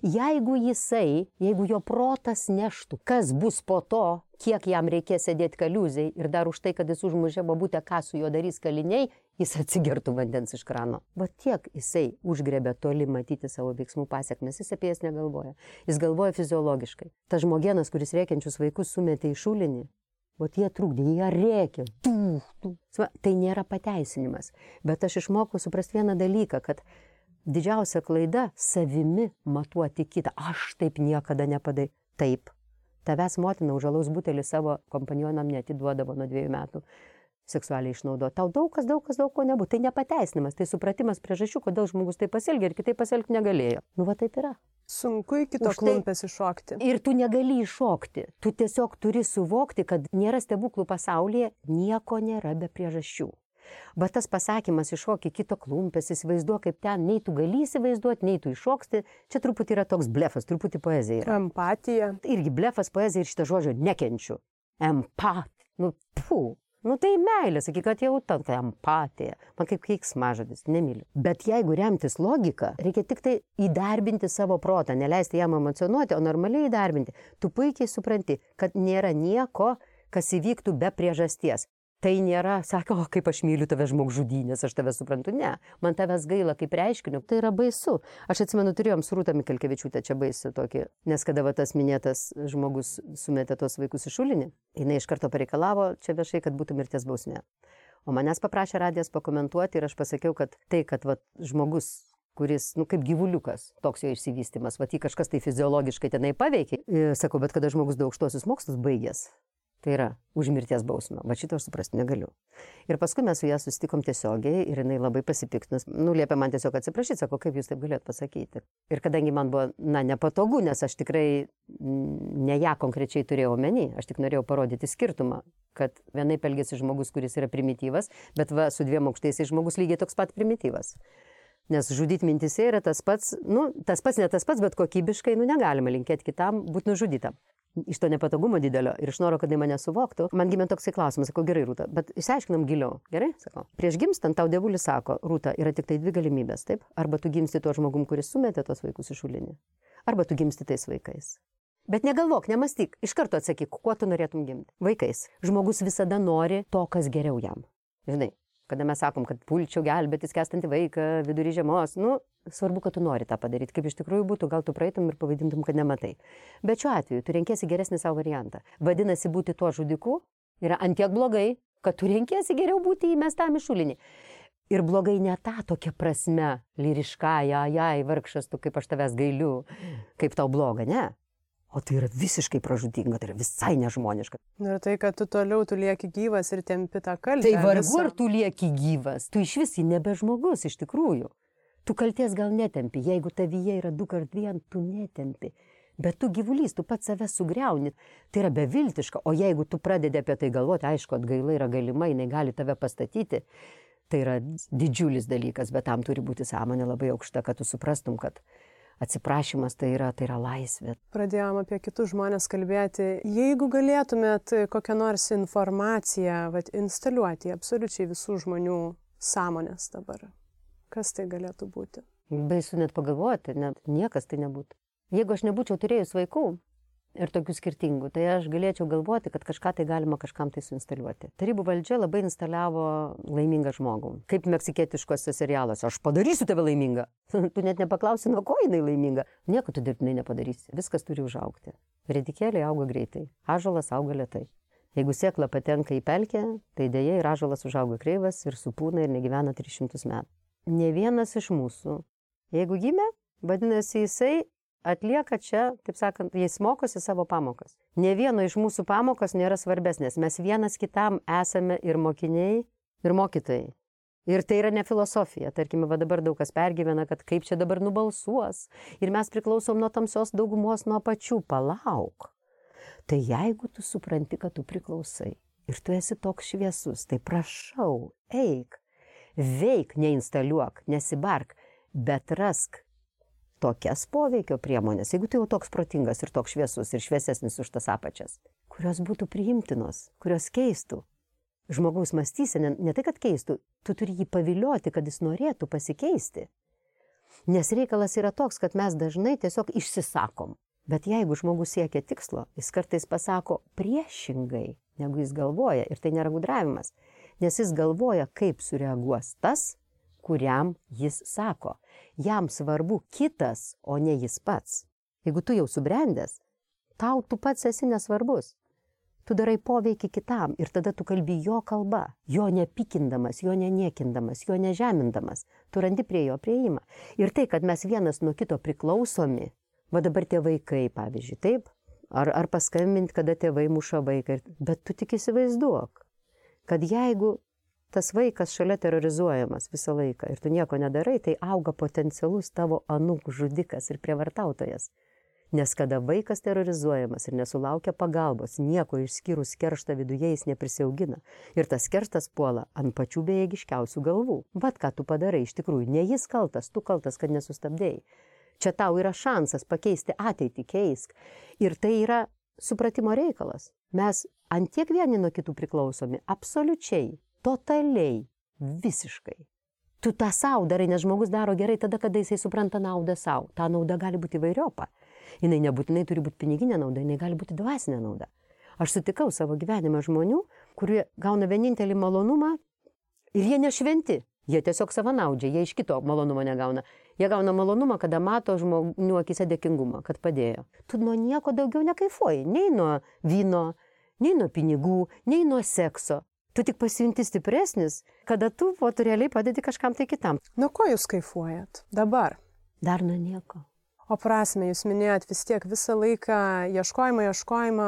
Jeigu jisai, jeigu jo protas neštų, kas bus po to, kiek jam reikės sėdėti kaliuziai ir dar už tai, kad jis užmužė babutę, ką su juo darys kaliniai, jis atsigertų vandens iš krano. Va tiek jisai užgrebė toli matyti savo veiksmų pasiekmes, jis apie jas negalvoja. Jis galvoja fiziologiškai. Ta žmogienas, kuris reikiančius vaikus sumetė į šulinį, O tie trukdė, jie rėkė. Tu, tu. Tai nėra pateisinimas. Bet aš išmokau suprasti vieną dalyką, kad didžiausia klaida - savimi matuoti kitą. Aš taip niekada nepadai. Taip. Tavęs motina už alaus butelį savo kompanionam netiduodavo nuo dviejų metų seksualiai išnaudo. Tau daug kas, daug kas, daug ko nebūtų. Tai nepateisinimas, tai supratimas priežasčių, kodėl žmogus taip pasielgia ir kitaip pasielgti negalėjo. Nu, va taip yra.
Sunku į kitą klumpės iššokti.
Ir tu negali iššokti. Tu tiesiog turi suvokti, kad nėra stebuklų pasaulyje, nieko nėra be priežasčių. Bet tas pasakymas iššokti kito klumpės, įsivaizduok, kaip ten, nei tu gali įsivaizduoti, nei tu iššoksti, čia truputį yra toks blefas, truputį poezija yra.
Empatija.
Irgi blefas poezija ir šitą žodžio nekenčiu. Empat. Nu, pfu. Nu tai meilė, sakyk, kad jau ta empatija. Man kaip keiksmažodis, nemyliu. Bet jeigu remtis logika, reikia tik tai įdarbinti savo protą, neleisti jam emocionuoti, o normaliai įdarbinti. Tu puikiai supranti, kad nėra nieko, kas įvyktų be priežasties tai nėra, sako, o kaip aš myliu tave žmogžudynės, aš tave suprantu, ne, man tavęs gaila kaip reiškiniu, tai yra baisu. Aš atsimenu, turėjom su Rūta Mikelkevičiūtė čia baisų tokį, nes kada va, tas minėtas žmogus sumetė tos vaikus į šulinį, jinai iš karto pareikalavo čia viešai, kad būtų mirties bausmė. O manęs paprašė radijas pakomentuoti ir aš pasakiau, kad tai, kad va, žmogus kuris, nu, kaip gyvuliukas, toks jo išsivystimas, va, jį kažkas tai fiziologiškai tenai paveikė. Sakau, bet kada žmogus daug aukštosius mokslus baigęs, Tai yra už mirties bausmę. Va šito aš suprasti negaliu. Ir paskui mes su ją susitikom tiesiogiai ir jinai labai pasipiktinus. Nuliepė man tiesiog atsiprašyti, sako, kaip jūs taip galėt pasakyti. Ir kadangi man buvo, na, nepatogu, nes aš tikrai ne ją konkrečiai turėjau omeny, aš tik norėjau parodyti skirtumą, kad vienai pelgėsi žmogus, kuris yra primityvas, bet va su dviem aukštaisiais žmogus lygiai toks pat primityvas. Nes žudyti mintise yra tas pats, nu, tas pats ne tas pats, bet kokybiškai, nu, negalima linkėti kitam būti nužudytam iš to nepatogumo didelio ir iš noro, kad jie mane suvoktų, man gimė toksai klausimas, sakau, gerai, Rūta, bet išsiaiškinam giliau, gerai, sakau. Prieš gimstant tau dievulis sako, Rūta, yra tik tai dvi galimybės, taip? Arba tu gimsti tuo žmogum, kuris sumetė tos vaikus iš šulinį, arba tu gimsti tais vaikais. Bet negalvok, nemastyk, iš karto atsakyk, kuo tu norėtum gimti. Vaikais. Žmogus visada nori to, kas geriau jam. Žinai, kada mes sakom, kad pulčiau gelbėti skestantį vaiką vidury žiemos, nu, svarbu, kad tu nori tą padaryti. Kaip iš tikrųjų būtų, gal tu praeitum ir pavadintum, kad nematai. Bet šiuo atveju tu renkėsi geresnį savo variantą. Vadinasi, būti tuo žudiku yra antiek blogai, kad tu renkėsi geriau būti įmestam į šulinį. Ir blogai ne tą tokia prasme, lyriškąją, jai, vargšas, tu kaip aš tavęs gailiu, kaip tau bloga, ne. O tai yra visiškai pražudinga, tai yra visai nežmoniška.
Ir tai, kad tu toliau tu lieki gyvas ir tempi tą kaltę.
Tai vargu ar tu lieki gyvas, tu iš vis nebe žmogus iš tikrųjų. Tu kalties gal netempi, jeigu tavyje yra du kart vien, tu netempi. Bet tu gyvulys, tu pats save sugriauni, tai yra beviltiška. O jeigu tu pradedi apie tai galvoti, aišku, atgaila yra galima, jinai gali tave pastatyti, tai yra didžiulis dalykas, bet tam turi būti sąmonė labai aukšta, kad tu suprastum, kad atsiprašymas tai yra, tai yra laisvė.
Pradėjom apie kitus žmonės kalbėti. Jeigu galėtumėt kokią nors informaciją vat, instaliuoti absoliučiai visų žmonių sąmonės dabar, kas tai galėtų būti?
Baisu net pagalvoti, net niekas tai nebūtų. Jeigu aš nebūčiau turėjus vaikų, ir tokių skirtingų, tai aš galėčiau galvoti, kad kažką tai galima kažkam tai suinstaliuoti. Tarybų valdžia labai instaliavo laimingą žmogų. Kaip meksikietiškose serialuose, aš padarysiu tave laimingą. tu net nepaklausi, nuo ko jinai laiminga. Nieko tu dirbtinai nepadarysi. Viskas turi užaukti. Redikėliai auga greitai, ažalas auga lietai. Jeigu sėkla patenka į pelkę, tai dėja ir ažalas užauga kreivas ir supūna ir negyvena 300 metų. Ne vienas iš mūsų, jeigu gimė, vadinasi, jisai atlieka čia, taip sakant, jis mokosi savo pamokas. Ne vieno iš mūsų pamokos nėra svarbesnės. Mes vienas kitam esame ir mokiniai, ir mokytojai. Ir tai yra ne filosofija. Tarkime, va dabar daug kas pergyvena, kad kaip čia dabar nubalsuos. Ir mes priklausom nuo tamsios daugumos, nuo pačių. Palauk. Tai jeigu tu supranti, kad tu priklausai ir tu esi toks šviesus, tai prašau, eik, veik, neinstaliuok, nesibark, bet rask tokias poveikio priemonės, jeigu tu jau toks protingas ir toks šviesus ir šviesesnis už tas apačias, kurios būtų priimtinos, kurios keistų žmogaus mąstyseną, ne tai, kad keistų, tu turi jį pavilioti, kad jis norėtų pasikeisti. Nes reikalas yra toks, kad mes dažnai tiesiog išsisakom. Bet jeigu žmogus siekia tikslo, jis kartais pasako priešingai, negu jis galvoja. Ir tai nėra gudravimas. Nes jis galvoja, kaip sureaguos tas, kuriam jis sako. Jam svarbu kitas, o ne jis pats. Jeigu tu jau subrendęs, tau tu pats esi nesvarbus tu darai poveikį kitam ir tada tu kalbi jo kalba, jo nepykindamas, jo neniekindamas, jo nežemindamas, tu randi prie jo prieimą. Ir tai, kad mes vienas nuo kito priklausomi, va dabar tie vaikai, pavyzdžiui, taip, ar, ar paskambinti, kada tėvai muša vaiką, bet tu tik įsivaizduok, kad jeigu tas vaikas šalia terrorizuojamas visą laiką ir tu nieko nedarai, tai auga potencialus tavo anūkų žudikas ir prievartautojas. Nes kada vaikas terrorizuojamas ir nesulaukia pagalbos, nieko išskyrus kerštą viduje jis neprisiaugina. Ir tas kerštas puola ant pačių bejėgiškiausių galvų. Vat ką tu padarai, iš tikrųjų, ne jis kaltas, tu kaltas, kad nesustabdėjai. Čia tau yra šansas pakeisti ateitį, keisk. Ir tai yra supratimo reikalas. Mes ant tiek vieni nuo kitų priklausomi, absoliučiai, totaliai, visiškai. Tu tą savo darai, nes žmogus daro gerai tada, kada jisai supranta naudą savo. Ta nauda gali būti įvairiopa jinai nebūtinai turi būti piniginė nauda, jinai gali būti dvasinė nauda. Aš sutikau savo gyvenime žmonių, kurie gauna vienintelį malonumą ir jie nešventi. Jie tiesiog savanaudžiai, jie iš kito malonumo negauna. Jie gauna malonumą, kada mato žmonių akise dėkingumą, kad padėjo. Tu nuo nieko daugiau nekaifuoji, nei nuo vyno, nei nuo pinigų, nei nuo sekso. Tu tik pasijunti stipresnis, kada tu po tu realiai padedi kažkam tai kitam.
Nuo ko jūs kaifuojat dabar?
Dar nuo nieko.
O prasme, jūs minėjot vis tiek visą laiką ieškojimą, ieškojimą.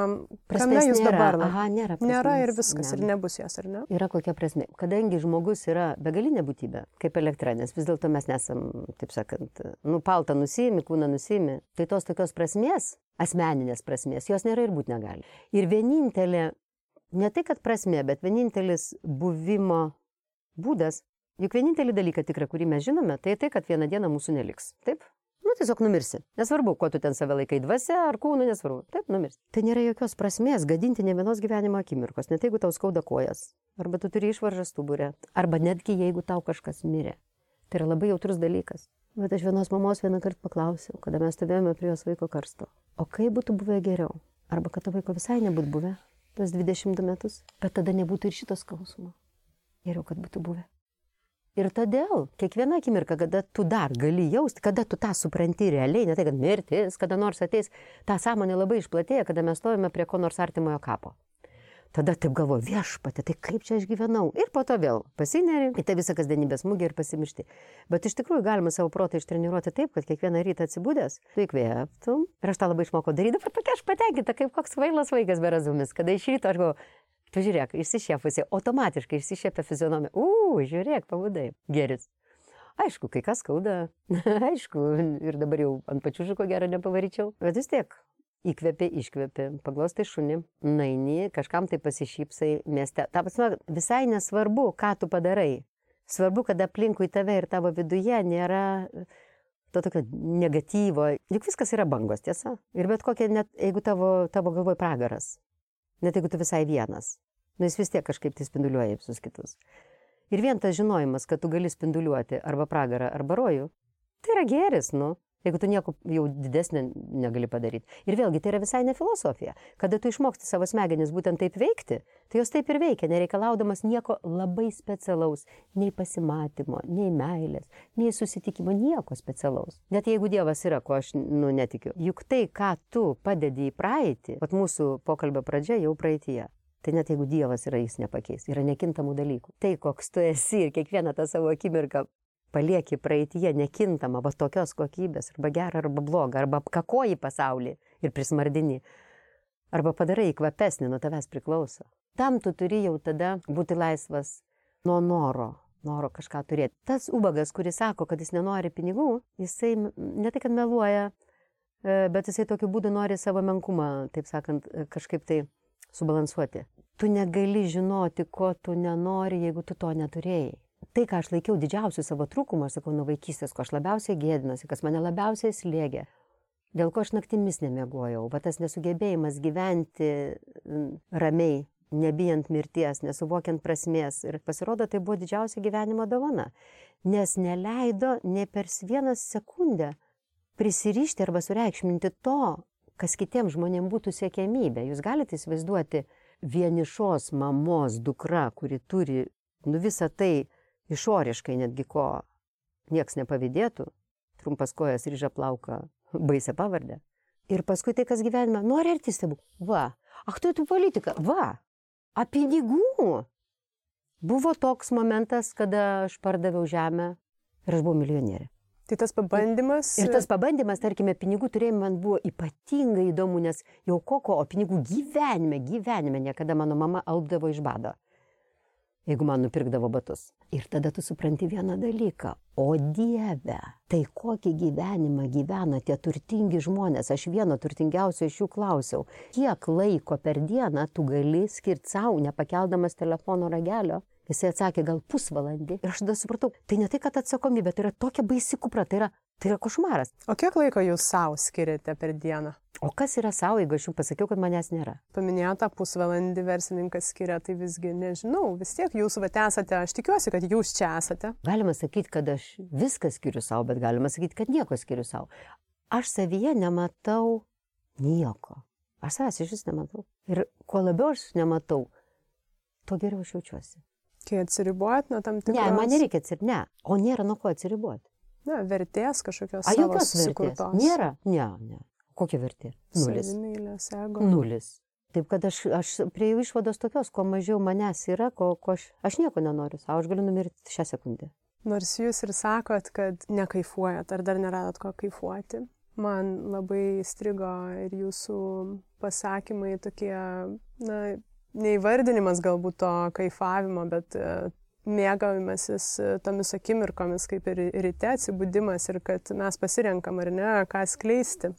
Prasme jūs
nėra.
dabar?
Aha, nėra. Prasmės.
Nėra ir viskas,
ne.
ir nebus jos, ar ne?
Yra kokia prasme. Kadangi žmogus yra begalinė būtybė, kaip elektra, nes vis dėlto mes nesam, taip sakant, nu, paltą nusimi, kūną nusimi, tai tos tokios prasmės, asmeninės prasmės, jos nėra ir būti negali. Ir vienintelė, ne tai kad prasmė, bet vienintelis buvimo būdas, juk vienintelį dalyką tikrą, kurį mes žinome, tai tai, kad vieną dieną mūsų neliks. Taip? Nu, tiesiog numirsi. Nesvarbu, kuo tu ten save laikai dvasia ar kūnu, nesvarbu. Taip, numirsi. Tai nėra jokios prasmės gadinti ne vienos gyvenimo akimirkos, net jeigu tau skauda kojas, arba tu turi išvaržą stuburę, arba netgi jeigu tau kažkas mirė. Tai yra labai jautrus dalykas. Bet aš vienos mamos vieną kartą paklausiau, kada mes stovėjome prie jos vaiko karsto. O kaip būtų buvę geriau? Arba kad to vaiko visai nebūtų buvę, tuos 22 metus, bet tada nebūtų ir šitos skausmo. Geriau, kad būtų buvę. Ir todėl kiekviena akimirka, kada tu dar gali jausti, kada tu tą supranti realiai, ne tai, kad mirtis, kada nors ateis, ta sąmonė labai išplatėja, kada mes stovime prie ko nors artimojo kapo. Tada taip galvo, viešpatė, tai kaip čia aš gyvenau. Ir po to vėl pasineri į tą visą kasdienybės smūgį ir pasimiršti. Bet iš tikrųjų galima savo protą ištreniruoti taip, kad kiekvieną rytą atsibūdęs, tu įkvėptum. Ir aš tą labai išmokau daryti, dabar tokia aš patenkinta, kaip koks kvailas vaikas be razumis, kada iš ryto aš galvoju, Pažiūrėk, išsišėpusi, automatiškai išsišėpia fizionomija. U, žiūrėk, pavudai. Geris. Aišku, kai kas skauda. Aišku, ir dabar jau ant pačių žuko gerą nepavaryčiau. Bet vis tiek. Įkvėpi, iškvėpi, paglostai šunį, naini, kažkam tai pasišypsai mieste. Ta prasme, visai nesvarbu, ką tu padarai. Svarbu, kad aplinkui tave ir tavo viduje nėra to tokio negatyvo. Juk viskas yra bangos, tiesa. Ir bet kokia, net jeigu tavo, tavo galvoj pragaras, net jeigu tu visai vienas. Nu, jis vis tiek kažkaip tai spinduliuoja visus kitus. Ir vien tas žinojimas, kad tu gali spinduliuoti arba pragarą, arba rojų, tai yra geris, nu. Jeigu tu nieko jau didesnį negali padaryti. Ir vėlgi tai yra visai ne filosofija. Kada tu išmoksti savo smegenis būtent taip veikti, tai jos taip ir veikia, nereikalaudamas nieko labai specialaus. Nei pasimatymo, nei meilės, nei susitikimo, nieko specialaus. Net jeigu Dievas yra, ko aš nu, netikiu. Juk tai, ką tu padedi į praeitį, pat mūsų pokalbio pradžia jau praeitie. Tai net jeigu Dievas yra, jis nepakeis. Yra nekintamų dalykų. Tai, koks tu esi ir kiekvieną tą savo akimirką palieki praeitie nekintamą, va tokios kokybės, arba gerą, arba blogą, arba kakoji pasaulį ir prismardini, arba padarai kvapesnį, nuo tavęs priklauso. Tam tu turi jau tada būti laisvas nuo noro noro kažką turėti. Tas ubagas, kuris sako, kad jis nenori pinigų, jisai ne tai, kad meluoja, e, bet jisai tokiu būdu nori savo menkumą, taip sakant, e, kažkaip tai subalansuoti. Tu negali žinoti, ko tu nenori, jeigu tu to neturėjai. Tai, ką aš laikiau didžiausiu savo trūkumu, aš sakau, nuo vaikystės, ko aš labiausiai gėdinuosi, kas mane labiausiai slėgė, dėl ko aš naktimis nemiegojau, va tas nesugebėjimas gyventi ramiai, nebijant mirties, nesuvokiant prasmės. Ir pasirodo, tai buvo didžiausia gyvenimo dovana, nes neleido ne per vieną sekundę prisirišti arba sureikšminti to, kas kitiems žmonėms būtų siekiamybė. Jūs galite įsivaizduoti vienišos mamos dukra, kuri turi nu visą tai išoriškai netgi ko nieks nepavydėtų, trumpas kojas ryža plauką, baisę pavardę. Ir paskui tai, kas gyvenime, nori artistė būti. Va, ach, tu tu politika, va, a pinigų. Buvo toks momentas, kada aš pardaviau žemę ir aš buvau milijonierė.
Tai tas pabandymas.
Ir tas pabandymas, tarkime, pinigų turėjimas man buvo ypatingai įdomu, nes jau koko, o pinigų gyvenime, gyvenime niekada mano mama alpdavo iš bado jeigu man nupirkdavo batus. Ir tada tu supranti vieną dalyką. O Dieve, tai kokį gyvenimą gyvena tie turtingi žmonės. Aš vieno turtingiausio iš jų klausiau, kiek laiko per dieną tu gali skirti savo, nepakeldamas telefono ragelio. Jisai atsakė gal pusvalandį. Ir aš tada supratau, tai ne tai, kad atsakomybė, tai yra tokia baisi kupra, tai yra, tai yra košmaras.
O kiek laiko jūs savo skiriate per dieną?
O kas yra savo, jeigu aš jums pasakiau, kad manęs nėra?
Paminėta pusvalandį verslininkas skiria, tai visgi nežinau, vis tiek jūs vat esate, aš tikiuosi, kad jūs čia esate.
Galima sakyti, kad aš viską skiriu savo, bet galima sakyti, kad nieko skiriu savo. Aš savyje nematau nieko. Aš savęs iš vis nematau. Ir kuo labiau aš nematau, tuo geriau aš jaučiuosi.
Kai atsiribuojat nuo tam tikros...
Ne, man nereikia atsiriboti. Ne, o nėra nuo ko atsiriboti.
Na, vertės kažkokios.
A, jokios vertės. Nėra. Ne, ne. Kokia vertė? Nulis.
Savimeilės, ego.
Nulis. Taip kad aš, aš prie išvados tokios, kuo mažiau manęs yra, ko, ko aš, aš nieko nenoriu savo, aš galiu numirti šią sekundę.
Nors jūs ir sakot, kad nekaifuojat, ar dar neradot ko kaifuoti. Man labai strigo ir jūsų pasakymai tokie, na, neįvardinimas galbūt to kaifavimo, bet e, mėgavimasis e, tomis akimirkomis, kaip ir ryte atsibudimas ir kad mes pasirenkam ar ne, ką skleisti.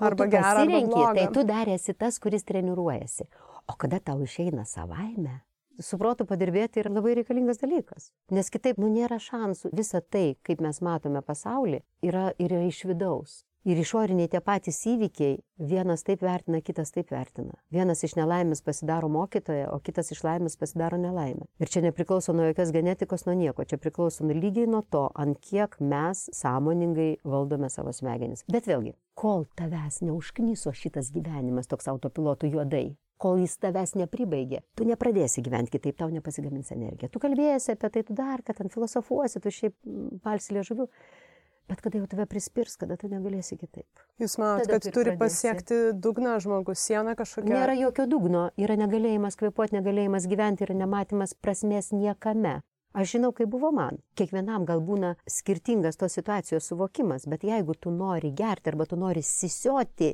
Arba gerą,
pasirenki, tai tu dar esi tas, kuris treniruojasi. O kada tau išeina savaime, su protu padirbėti yra labai reikalingas dalykas. Nes kitaip, nu, nėra šansų. Visa tai, kaip mes matome pasaulį, yra, yra iš vidaus. Ir išoriniai tie patys įvykiai, vienas taip vertina, kitas taip vertina. Vienas iš nelaimės pasidaro mokytoja, o kitas iš laimės pasidaro nelaimė. Ir čia nepriklauso nuo jokios genetikos, nuo nieko. Čia priklauso nu lygiai nuo to, ant kiek mes sąmoningai valdome savo smegenis. Bet vėlgi, kol tavęs neužknyso šitas gyvenimas toks autopilotų juodai, kol jis tavęs nepribaigė, tu nepradėsi gyventi kitaip, tau nepasigamins energija. Tu kalbėsi apie tai, tu dar, kad ten filosofuosi, tu šiaip palsi liežuviu. Bet kada jau tave prispirs, kada tu negalėsi kitaip.
Jūs manot,
Tada
kad
tu ir
turi
pradėsi.
pasiekti dugną žmogus, sieną kažkokią.
Nėra jokio dugno, yra negalėjimas kvepuoti, negalėjimas gyventi, yra nematymas prasmės niekame. Aš žinau, kaip buvo man. Kiekvienam gal būna skirtingas tos situacijos suvokimas, bet jeigu tu nori gerti arba tu nori sisioti,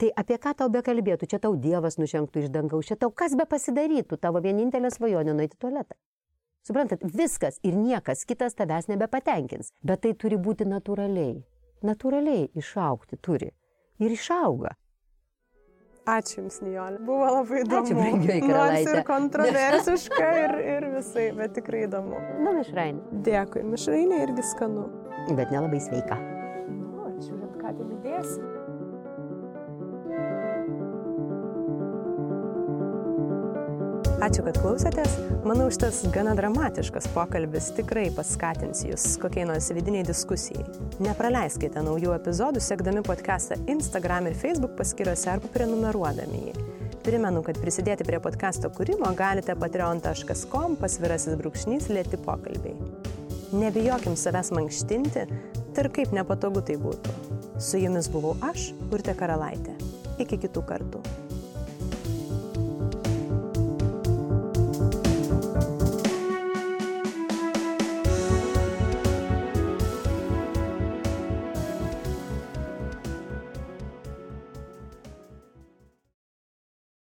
tai apie ką tau bekalbėtų, čia tau Dievas nužengtų iš dangaus, čia tau kas be pasidarytų, tavo vienintelė svajonė nueiti į tualetą. Suprantat, viskas ir niekas kitas tavęs nebepatenkins, bet tai turi būti natūraliai. Natūraliai išaukti turi. Ir išauga.
Ačiū Jums, Nijolė. Buvo labai įdomu.
Ačiū, brangioji
Nors
karalaitė.
ir kontroversiška ir, ir visai, bet tikrai įdomu.
Na, mišrainė.
Dėkui. Mišrainė irgi skanu.
Bet nelabai sveika.
O, žiūrint, ką ten įdėsi. Ačiū, kad klausėtės. Manau, šitas gana dramatiškas pokalbis tikrai paskatins jūs kokiai nors vidiniai diskusijai. Nepraleiskite naujų epizodų, sekdami podcastą Instagram ir Facebook paskyrose arba prenumeruodami jį. Primenu, kad prisidėti prie podcasto kūrimo galite patreon.com pasvirasis brūkšnys lėti pokalbiai. Nebijokim savęs mankštinti, ir kaip nepatogu tai būtų. Su jumis buvau aš, Urte Karalaitė. Iki kitų kartų.